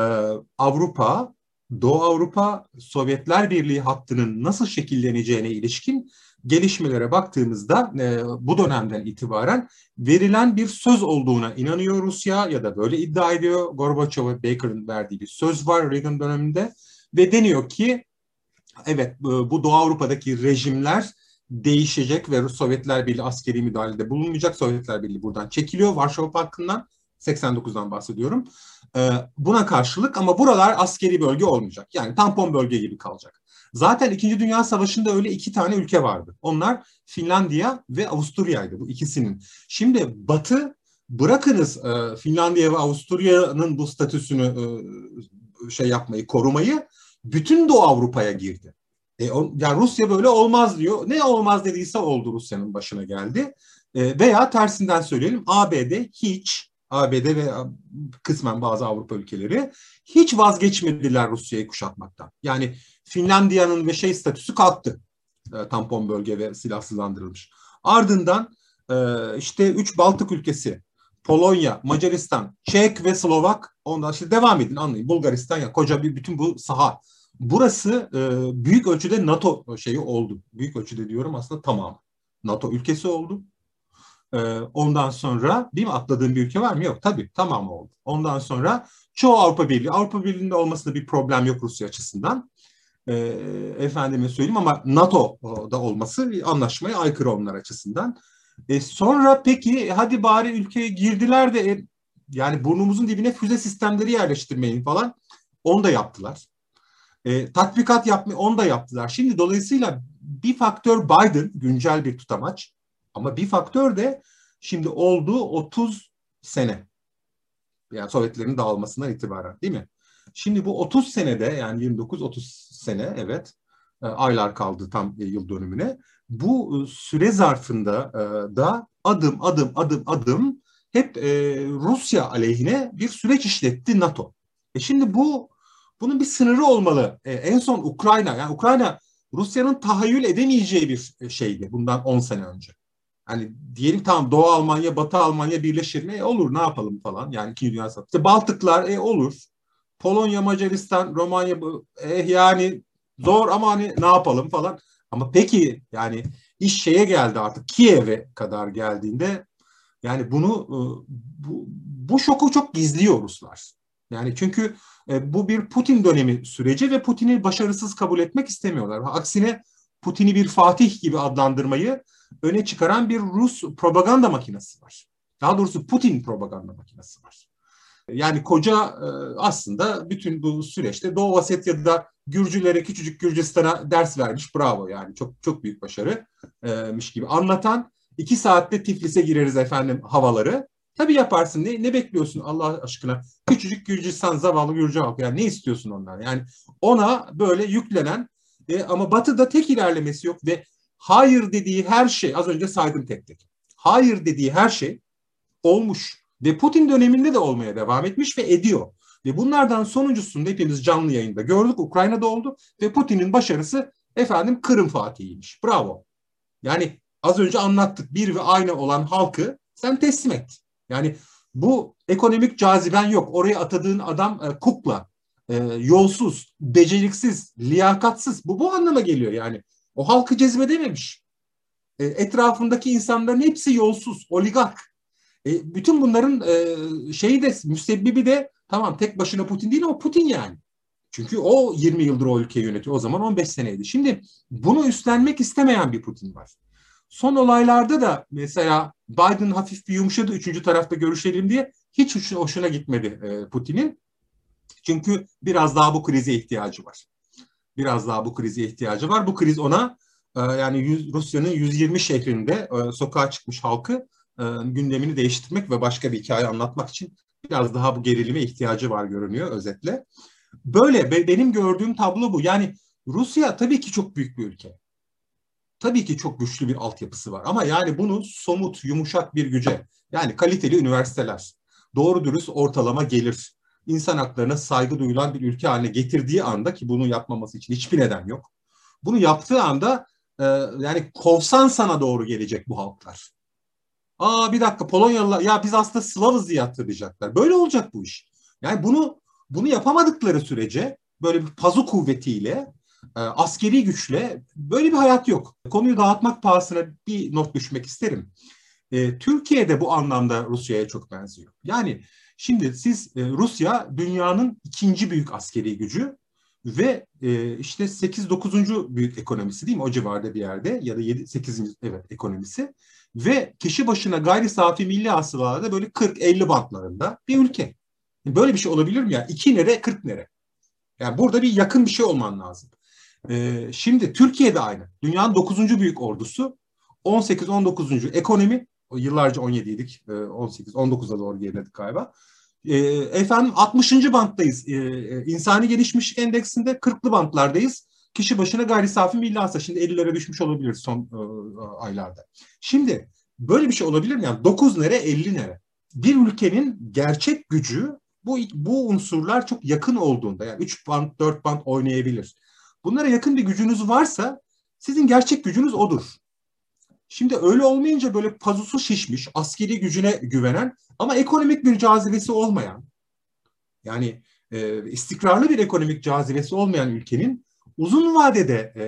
Avrupa, Doğu Avrupa Sovyetler Birliği hattının nasıl şekilleneceğine ilişkin gelişmelere baktığımızda e, bu dönemden itibaren verilen bir söz olduğuna inanıyor Rusya ya da böyle iddia ediyor. Gorbaçov ve Baker'ın verdiği bir söz var Reagan döneminde ve deniyor ki evet bu Doğu Avrupa'daki rejimler değişecek ve Sovyetler Birliği askeri müdahalede bulunmayacak. Sovyetler Birliği buradan çekiliyor Varşova Paktı'ndan. 89'dan bahsediyorum. Ee, buna karşılık ama buralar askeri bölge olmayacak. Yani tampon bölge gibi kalacak. Zaten İkinci Dünya Savaşı'nda öyle iki tane ülke vardı. Onlar Finlandiya ve Avusturya'ydı bu ikisinin. Şimdi Batı bırakınız e, Finlandiya ve Avusturya'nın bu statüsünü e, şey yapmayı, korumayı bütün Doğu Avrupa'ya girdi. E, o, yani Rusya böyle olmaz diyor. Ne olmaz dediyse oldu Rusya'nın başına geldi. E, veya tersinden söyleyelim ABD hiç ABD ve kısmen bazı Avrupa ülkeleri hiç vazgeçmediler Rusya'yı kuşatmaktan. Yani Finlandiya'nın ve şey statüsü kalktı. E, tampon bölge ve silahsızlandırılmış. Ardından e, işte üç Baltık ülkesi Polonya, Macaristan, Çek ve Slovak ondan işte devam edin anlayın. Bulgaristan ya koca bir bütün bu saha. Burası e, büyük ölçüde NATO şeyi oldu. Büyük ölçüde diyorum aslında tamam. NATO ülkesi oldu. E, ondan sonra değil mi atladığım bir ülke var mı? Yok tabii tamam oldu. Ondan sonra çoğu Avrupa Birliği. Avrupa Birliği'nde olmasında bir problem yok Rusya açısından. E, efendime söyleyeyim ama NATO'da olması anlaşmaya aykırı onlar açısından. E, sonra peki hadi bari ülkeye girdiler de e, yani burnumuzun dibine füze sistemleri yerleştirmeyin falan. Onu da yaptılar. E, tatbikat yapma onu da yaptılar. Şimdi dolayısıyla bir faktör Biden güncel bir tutamaç ama bir faktör de şimdi olduğu 30 sene. Yani Sovyetlerin dağılmasından itibaren değil mi? Şimdi bu 30 senede yani 29-30 sene evet e, aylar kaldı tam e, yıl dönümüne. Bu e, süre zarfında da adım adım adım adım hep Rusya aleyhine bir süreç işletti NATO. E şimdi bu bunun bir sınırı olmalı. En son Ukrayna yani Ukrayna Rusya'nın tahayyül edemeyeceği bir şeydi bundan 10 sene önce. Hani diyelim tamam Doğu Almanya, Batı Almanya birleşir mi? E, olur ne yapalım falan. Yani İkinci Dünya Savaşı. İşte Baltıklar e, olur. Polonya, Macaristan, Romanya eh yani zor ama hani ne yapalım falan. Ama peki yani iş şeye geldi artık Kiev'e kadar geldiğinde yani bunu e, bu, bu şoku çok gizliyor Ruslar. Yani çünkü e, bu bir Putin dönemi süreci ve Putin'i başarısız kabul etmek istemiyorlar. Aksine Putin'i bir Fatih gibi adlandırmayı öne çıkaran bir Rus propaganda makinesi var. Daha doğrusu Putin propaganda makinesi var. Yani koca e, aslında bütün bu süreçte Doğu Osetya'da Gürcülere, küçücük Gürcistan'a ders vermiş. Bravo yani çok çok büyük başarımış gibi anlatan iki saatte Tiflis'e gireriz efendim havaları. Tabii yaparsın. Ne, ne bekliyorsun Allah aşkına? Küçücük Gürcistan zavallı Gürcü halkı. Yani ne istiyorsun ondan? Yani ona böyle yüklenen e, ama Batı'da tek ilerlemesi yok ve hayır dediği her şey az önce saydım tek tek. Hayır dediği her şey olmuş. Ve Putin döneminde de olmaya devam etmiş ve ediyor. Ve bunlardan sonuncusunu hepimiz canlı yayında gördük. Ukrayna'da oldu ve Putin'in başarısı efendim Kırım Fatihiymiş. Bravo. Yani az önce anlattık bir ve aynı olan halkı sen teslim et. Yani bu ekonomik caziben yok. Oraya atadığın adam e, kukla, e, yolsuz, beceriksiz, liyakatsız. Bu bu anlama geliyor yani. O halkı cezbedememiş. E, etrafındaki insanların hepsi yolsuz, oligark. E, bütün bunların e, şeyi de müsebbibi de tamam tek başına Putin değil ama Putin yani. Çünkü o 20 yıldır o ülkeyi yönetiyor. O zaman 15 seneydi. Şimdi bunu üstlenmek istemeyen bir Putin var. Son olaylarda da mesela Biden hafif bir yumuşadı üçüncü tarafta görüşelim diye hiç hoşuna gitmedi e, Putin'in. Çünkü biraz daha bu krize ihtiyacı var. Biraz daha bu krize ihtiyacı var. Bu kriz ona e, yani Rusya'nın 120 şehrinde e, sokağa çıkmış halkı e, gündemini değiştirmek ve başka bir hikaye anlatmak için biraz daha bu gerilime ihtiyacı var görünüyor özetle. Böyle benim gördüğüm tablo bu. Yani Rusya tabii ki çok büyük bir ülke. Tabii ki çok güçlü bir altyapısı var ama yani bunu somut, yumuşak bir güce, yani kaliteli üniversiteler, doğru dürüst ortalama gelir, insan haklarına saygı duyulan bir ülke haline getirdiği anda ki bunu yapmaması için hiçbir neden yok. Bunu yaptığı anda e, yani kovsan sana doğru gelecek bu halklar. Aa bir dakika Polonyalılar ya biz aslında Slavız diye hatırlayacaklar. Böyle olacak bu iş. Yani bunu bunu yapamadıkları sürece böyle bir pazu kuvvetiyle e, askeri güçle böyle bir hayat yok. Konuyu dağıtmak pahasına bir not düşmek isterim. E, Türkiye'de bu anlamda Rusya'ya çok benziyor. Yani şimdi siz e, Rusya dünyanın ikinci büyük askeri gücü ve e, işte 8-9. büyük ekonomisi değil mi? O civarda bir yerde ya da 7-8. evet ekonomisi ve kişi başına gayri safi milli hasılalarda böyle 40-50 bantlarında bir ülke. Böyle bir şey olabilir mi ya? 2 nere 40 nere? Yani burada bir yakın bir şey olman lazım. Ee, şimdi Türkiye'de aynı. Dünyanın 9. büyük ordusu. 18-19. ekonomi. Yıllarca 17'ydik. 18, 19'a doğru geriledik galiba. E, efendim 60. banttayız. E, e, insani gelişmişlik endeksinde 40'lı bantlardayız. Kişi başına gayri safi milli hasıla şimdi 50'lere düşmüş olabilir son aylarda. Şimdi böyle bir şey olabilir mi? Yani 9 nere 50 nere? Bir ülkenin gerçek gücü bu, bu unsurlar çok yakın olduğunda yani 3 band 4 band oynayabilir. Bunlara yakın bir gücünüz varsa sizin gerçek gücünüz odur. Şimdi öyle olmayınca böyle pazusu şişmiş, askeri gücüne güvenen ama ekonomik bir cazibesi olmayan, yani e, istikrarlı bir ekonomik cazibesi olmayan ülkenin uzun vadede e,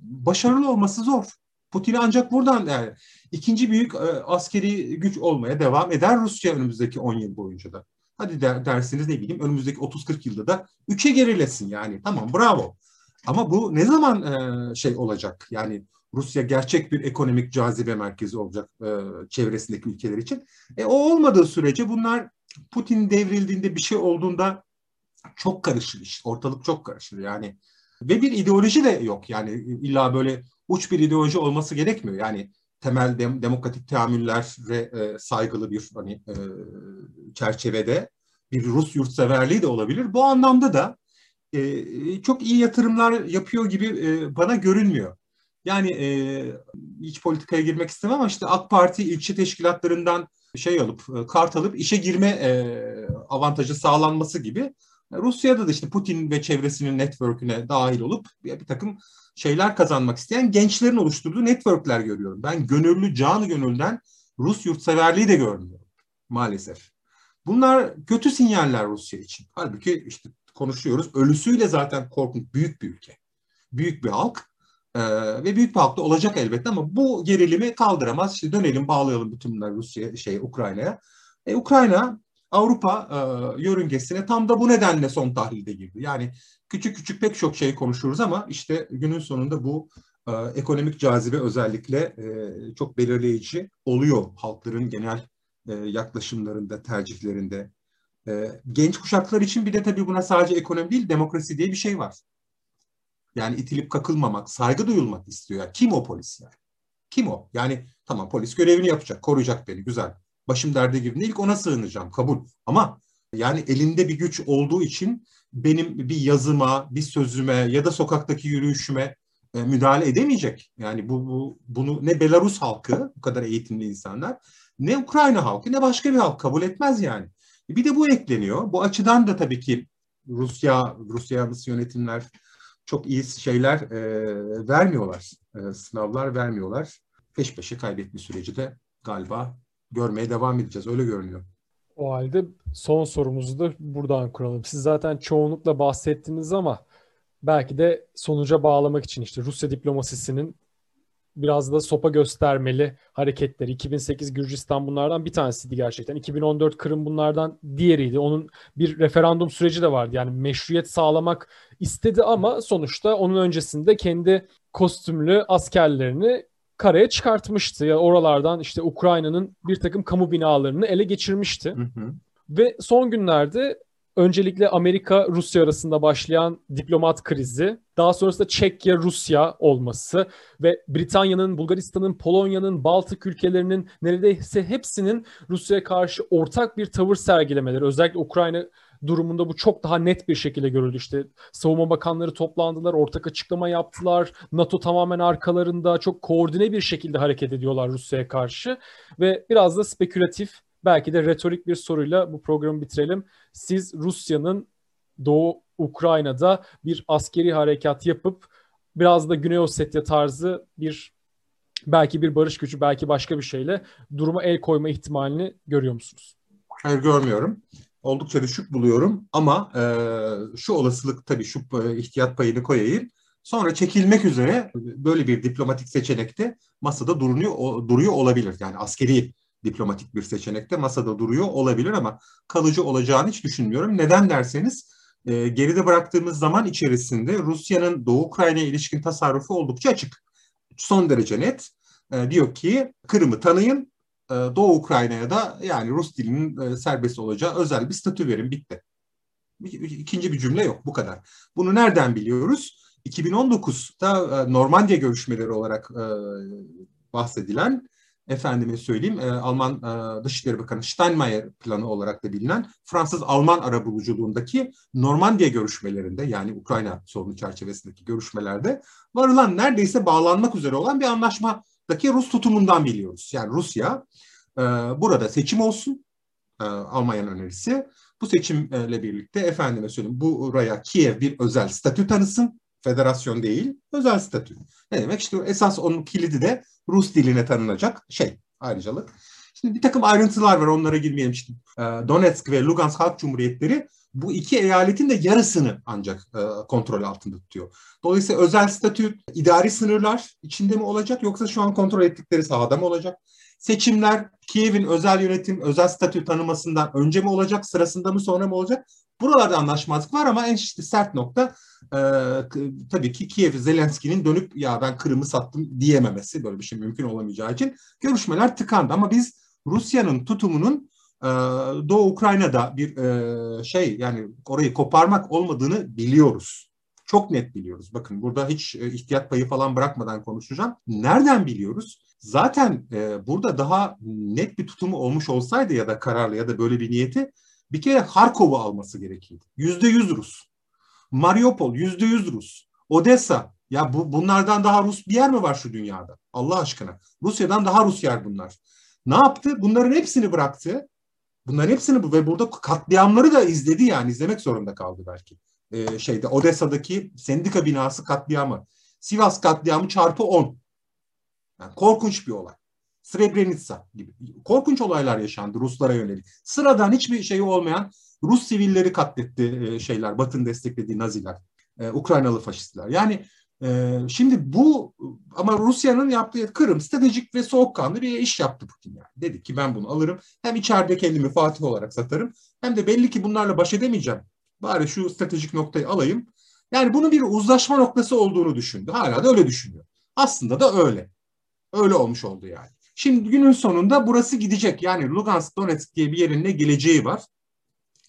başarılı olması zor. Putin ancak buradan yani ikinci büyük e, askeri güç olmaya devam eder Rusya önümüzdeki 10 yıl boyunca da. Hadi der, dersiniz ne bileyim önümüzdeki 30-40 yılda da 3'e gerilesin yani. Tamam bravo. Ama bu ne zaman e, şey olacak? Yani Rusya gerçek bir ekonomik cazibe merkezi olacak e, çevresindeki ülkeler için. E, o olmadığı sürece bunlar Putin devrildiğinde bir şey olduğunda çok karışır işte. Ortalık çok karışır yani. Ve bir ideoloji de yok. Yani illa böyle uç bir ideoloji olması gerekmiyor. Yani temel dem, demokratik teamüllere e, saygılı bir hani e, çerçevede bir Rus yurtseverliği de olabilir. Bu anlamda da e, çok iyi yatırımlar yapıyor gibi e, bana görünmüyor. Yani e, hiç politikaya girmek istemem ama işte AK Parti ilçe teşkilatlarından şey alıp, e, kart alıp işe girme e, avantajı sağlanması gibi Rusya'da da işte Putin ve çevresinin network'üne dahil olup bir, bir takım şeyler kazanmak isteyen gençlerin oluşturduğu network'ler görüyorum. Ben gönüllü, canı gönülden Rus yurtseverliği de görmüyorum maalesef. Bunlar kötü sinyaller Rusya için. Halbuki işte konuşuyoruz. Ölüsüyle zaten korkunç büyük bir ülke. Büyük bir halk. Ee, ve büyük bir halk da olacak elbette ama bu gerilimi kaldıramaz. İşte dönelim bağlayalım bütün bunları Rusya şey Ukrayna'ya. E, Ukrayna Avrupa e, yörüngesine tam da bu nedenle son tahlilde girdi. Yani küçük küçük pek çok şey konuşuyoruz ama işte günün sonunda bu e, ekonomik cazibe özellikle e, çok belirleyici oluyor halkların genel e, yaklaşımlarında, tercihlerinde. E, genç kuşaklar için bir de tabii buna sadece ekonomi değil, demokrasi diye bir şey var. Yani itilip kakılmamak, saygı duyulmak istiyor. Yani kim o polis yani? Kim o? Yani tamam polis görevini yapacak, koruyacak beni, güzel. Başım derde girdiğinde ilk ona sığınacağım, kabul. Ama yani elinde bir güç olduğu için benim bir yazıma, bir sözüme ya da sokaktaki yürüyüşüme e, müdahale edemeyecek. Yani bu, bu bunu ne Belarus halkı, bu kadar eğitimli insanlar, ne Ukrayna halkı, ne başka bir halk kabul etmez yani. Bir de bu ekleniyor. Bu açıdan da tabii ki Rusya, Rusya yanlısı yönetimler çok iyi şeyler e, vermiyorlar. E, sınavlar vermiyorlar. Peş peşe kaybetme süreci de galiba görmeye devam edeceğiz. Öyle görünüyor. O halde son sorumuzu da buradan kuralım. Siz zaten çoğunlukla bahsettiniz ama belki de sonuca bağlamak için işte Rusya diplomasisinin biraz da sopa göstermeli hareketleri. 2008 Gürcistan bunlardan bir tanesiydi gerçekten. 2014 Kırım bunlardan diğeriydi. Onun bir referandum süreci de vardı. Yani meşruiyet sağlamak istedi ama sonuçta onun öncesinde kendi kostümlü askerlerini karaya çıkartmıştı. Ya yani oralardan işte Ukrayna'nın bir takım kamu binalarını ele geçirmişti. Hı hı. Ve son günlerde öncelikle Amerika-Rusya arasında başlayan diplomat krizi, daha sonrasında Çekya-Rusya olması ve Britanya'nın, Bulgaristan'ın, Polonya'nın, Baltık ülkelerinin neredeyse hepsinin Rusya'ya karşı ortak bir tavır sergilemeleri, özellikle Ukrayna durumunda bu çok daha net bir şekilde görüldü. İşte savunma bakanları toplandılar, ortak açıklama yaptılar. NATO tamamen arkalarında çok koordine bir şekilde hareket ediyorlar Rusya'ya karşı ve biraz da spekülatif belki de retorik bir soruyla bu programı bitirelim. Siz Rusya'nın Doğu Ukrayna'da bir askeri harekat yapıp biraz da Güney Ossetya tarzı bir belki bir barış gücü belki başka bir şeyle duruma el koyma ihtimalini görüyor musunuz? Hayır görmüyorum. Oldukça düşük buluyorum ama e, şu olasılık tabii şu e, ihtiyat payını koyayım. Sonra çekilmek üzere böyle bir diplomatik seçenekte masada duruyor, duruyor olabilir. Yani askeri diplomatik bir seçenekte masada duruyor olabilir ama kalıcı olacağını hiç düşünmüyorum. Neden derseniz e, geride bıraktığımız zaman içerisinde Rusya'nın Doğu Ukrayna'ya ilişkin tasarrufu oldukça açık. Son derece net. E, diyor ki Kırım'ı tanıyın, e, Doğu Ukrayna'ya da yani Rus dilinin e, serbest olacağı özel bir statü verin, bitti. İkinci bir cümle yok, bu kadar. Bunu nereden biliyoruz? 2019'da e, Normandiya görüşmeleri olarak e, bahsedilen efendime söyleyeyim e, Alman e, Dışişleri Bakanı Steinmeier planı olarak da bilinen Fransız-Alman arabuluculuğundaki Normandiya görüşmelerinde yani Ukrayna sorunu çerçevesindeki görüşmelerde varılan neredeyse bağlanmak üzere olan bir anlaşmadaki Rus tutumundan biliyoruz. Yani Rusya e, burada seçim olsun e, Almanya'nın önerisi. Bu seçimle birlikte efendime söyleyeyim buraya Kiev bir özel statü tanısın. Federasyon değil, özel statü. Ne demek? İşte esas onun kilidi de Rus diline tanınacak şey, ayrıcalık. Şimdi bir takım ayrıntılar var, onlara girmeyelim. İşte, Donetsk ve Lugansk Halk Cumhuriyetleri bu iki eyaletin de yarısını ancak e, kontrol altında tutuyor. Dolayısıyla özel statü, idari sınırlar içinde mi olacak yoksa şu an kontrol ettikleri sahada mı olacak? Seçimler Kiev'in özel yönetim, özel statü tanımasından önce mi olacak, sırasında mı sonra mı olacak? Buralarda anlaşmazlık var ama en işte sert nokta e, tabii ki Kiev Zelenski'nin dönüp ya ben Kırım'ı sattım diyememesi böyle bir şey mümkün olamayacağı için görüşmeler tıkandı ama biz Rusya'nın tutumunun e, Doğu Ukrayna'da bir e, şey yani orayı koparmak olmadığını biliyoruz. Çok net biliyoruz. Bakın burada hiç e, ihtiyat payı falan bırakmadan konuşacağım. Nereden biliyoruz? Zaten e, burada daha net bir tutumu olmuş olsaydı ya da kararlı ya da böyle bir niyeti bir kere Harkov'u alması gerekirdi. Yüzde yüz Rus. Mariupol yüzde yüz Rus. Odessa ya bu bunlardan daha Rus bir yer mi var şu dünyada? Allah aşkına. Rusya'dan daha Rus yer bunlar. Ne yaptı? Bunların hepsini bıraktı. Bunların hepsini ve burada katliamları da izledi yani izlemek zorunda kaldı belki. Ee, şeyde Odessa'daki sendika binası katliamı, Sivas katliamı çarpı 10. Yani korkunç bir olay. Srebrenica gibi. Korkunç olaylar yaşandı Ruslara yönelik. Sıradan hiçbir şey olmayan Rus sivilleri katletti e, şeyler, Batı'nın desteklediği Naziler, e, Ukraynalı faşistler. Yani e, şimdi bu ama Rusya'nın yaptığı Kırım stratejik ve soğukkanlı bir iş yaptı Putin yani. Dedi ki ben bunu alırım. Hem içeride kendimi Fatih olarak satarım hem de belli ki bunlarla baş edemeyeceğim. Bari şu stratejik noktayı alayım. Yani bunun bir uzlaşma noktası olduğunu düşündü. Hala da öyle düşünüyor. Aslında da öyle. Öyle olmuş oldu yani. Şimdi günün sonunda burası gidecek. Yani Lugansk, Donetsk diye bir yerin ne geleceği var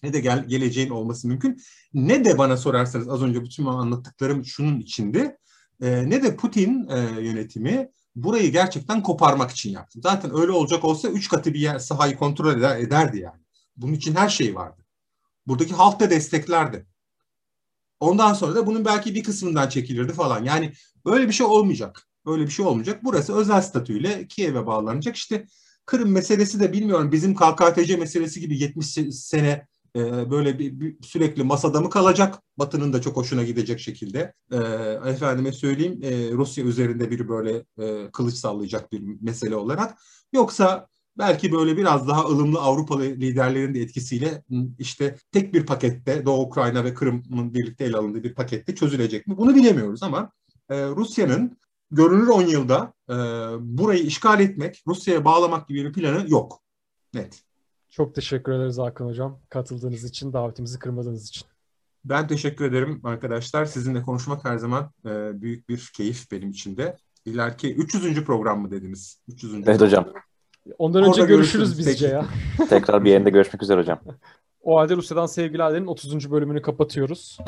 ne de gel, geleceğin olması mümkün. Ne de bana sorarsanız az önce bütün anlattıklarım şunun içinde e, ne de Putin e, yönetimi burayı gerçekten koparmak için yaptı. Zaten öyle olacak olsa üç katı bir yer sahayı kontrol eder, ederdi yani. Bunun için her şey vardı. Buradaki halk da desteklerdi. Ondan sonra da bunun belki bir kısmından çekilirdi falan. Yani öyle bir şey olmayacak. Öyle bir şey olmayacak. Burası özel statüyle Kiev'e bağlanacak. İşte Kırım meselesi de bilmiyorum bizim KKTC meselesi gibi 70 sene e, böyle bir, bir sürekli masada mı kalacak? Batı'nın da çok hoşuna gidecek şekilde. E, efendime söyleyeyim e, Rusya üzerinde bir böyle e, kılıç sallayacak bir mesele olarak. Yoksa belki böyle biraz daha ılımlı Avrupalı liderlerin de etkisiyle işte tek bir pakette Doğu Ukrayna ve Kırım'ın birlikte ele alındığı bir pakette çözülecek mi? Bunu bilemiyoruz ama e, Rusya'nın görünür 10 yılda e, burayı işgal etmek, Rusya'ya bağlamak gibi bir planı yok. Net. Çok teşekkür ederiz Hakan Hocam. Katıldığınız için, davetimizi kırmadığınız için. Ben teşekkür ederim arkadaşlar. Sizinle konuşmak her zaman e, büyük bir keyif benim için de. İleriki 300. program mı dediniz? 300. Evet program. hocam. Ondan önce Orada görüşürüz bizce ya. Tekrar bir yerinde görüşmek üzere hocam. O halde Rusya'dan sevgilerlerin 30. bölümünü kapatıyoruz.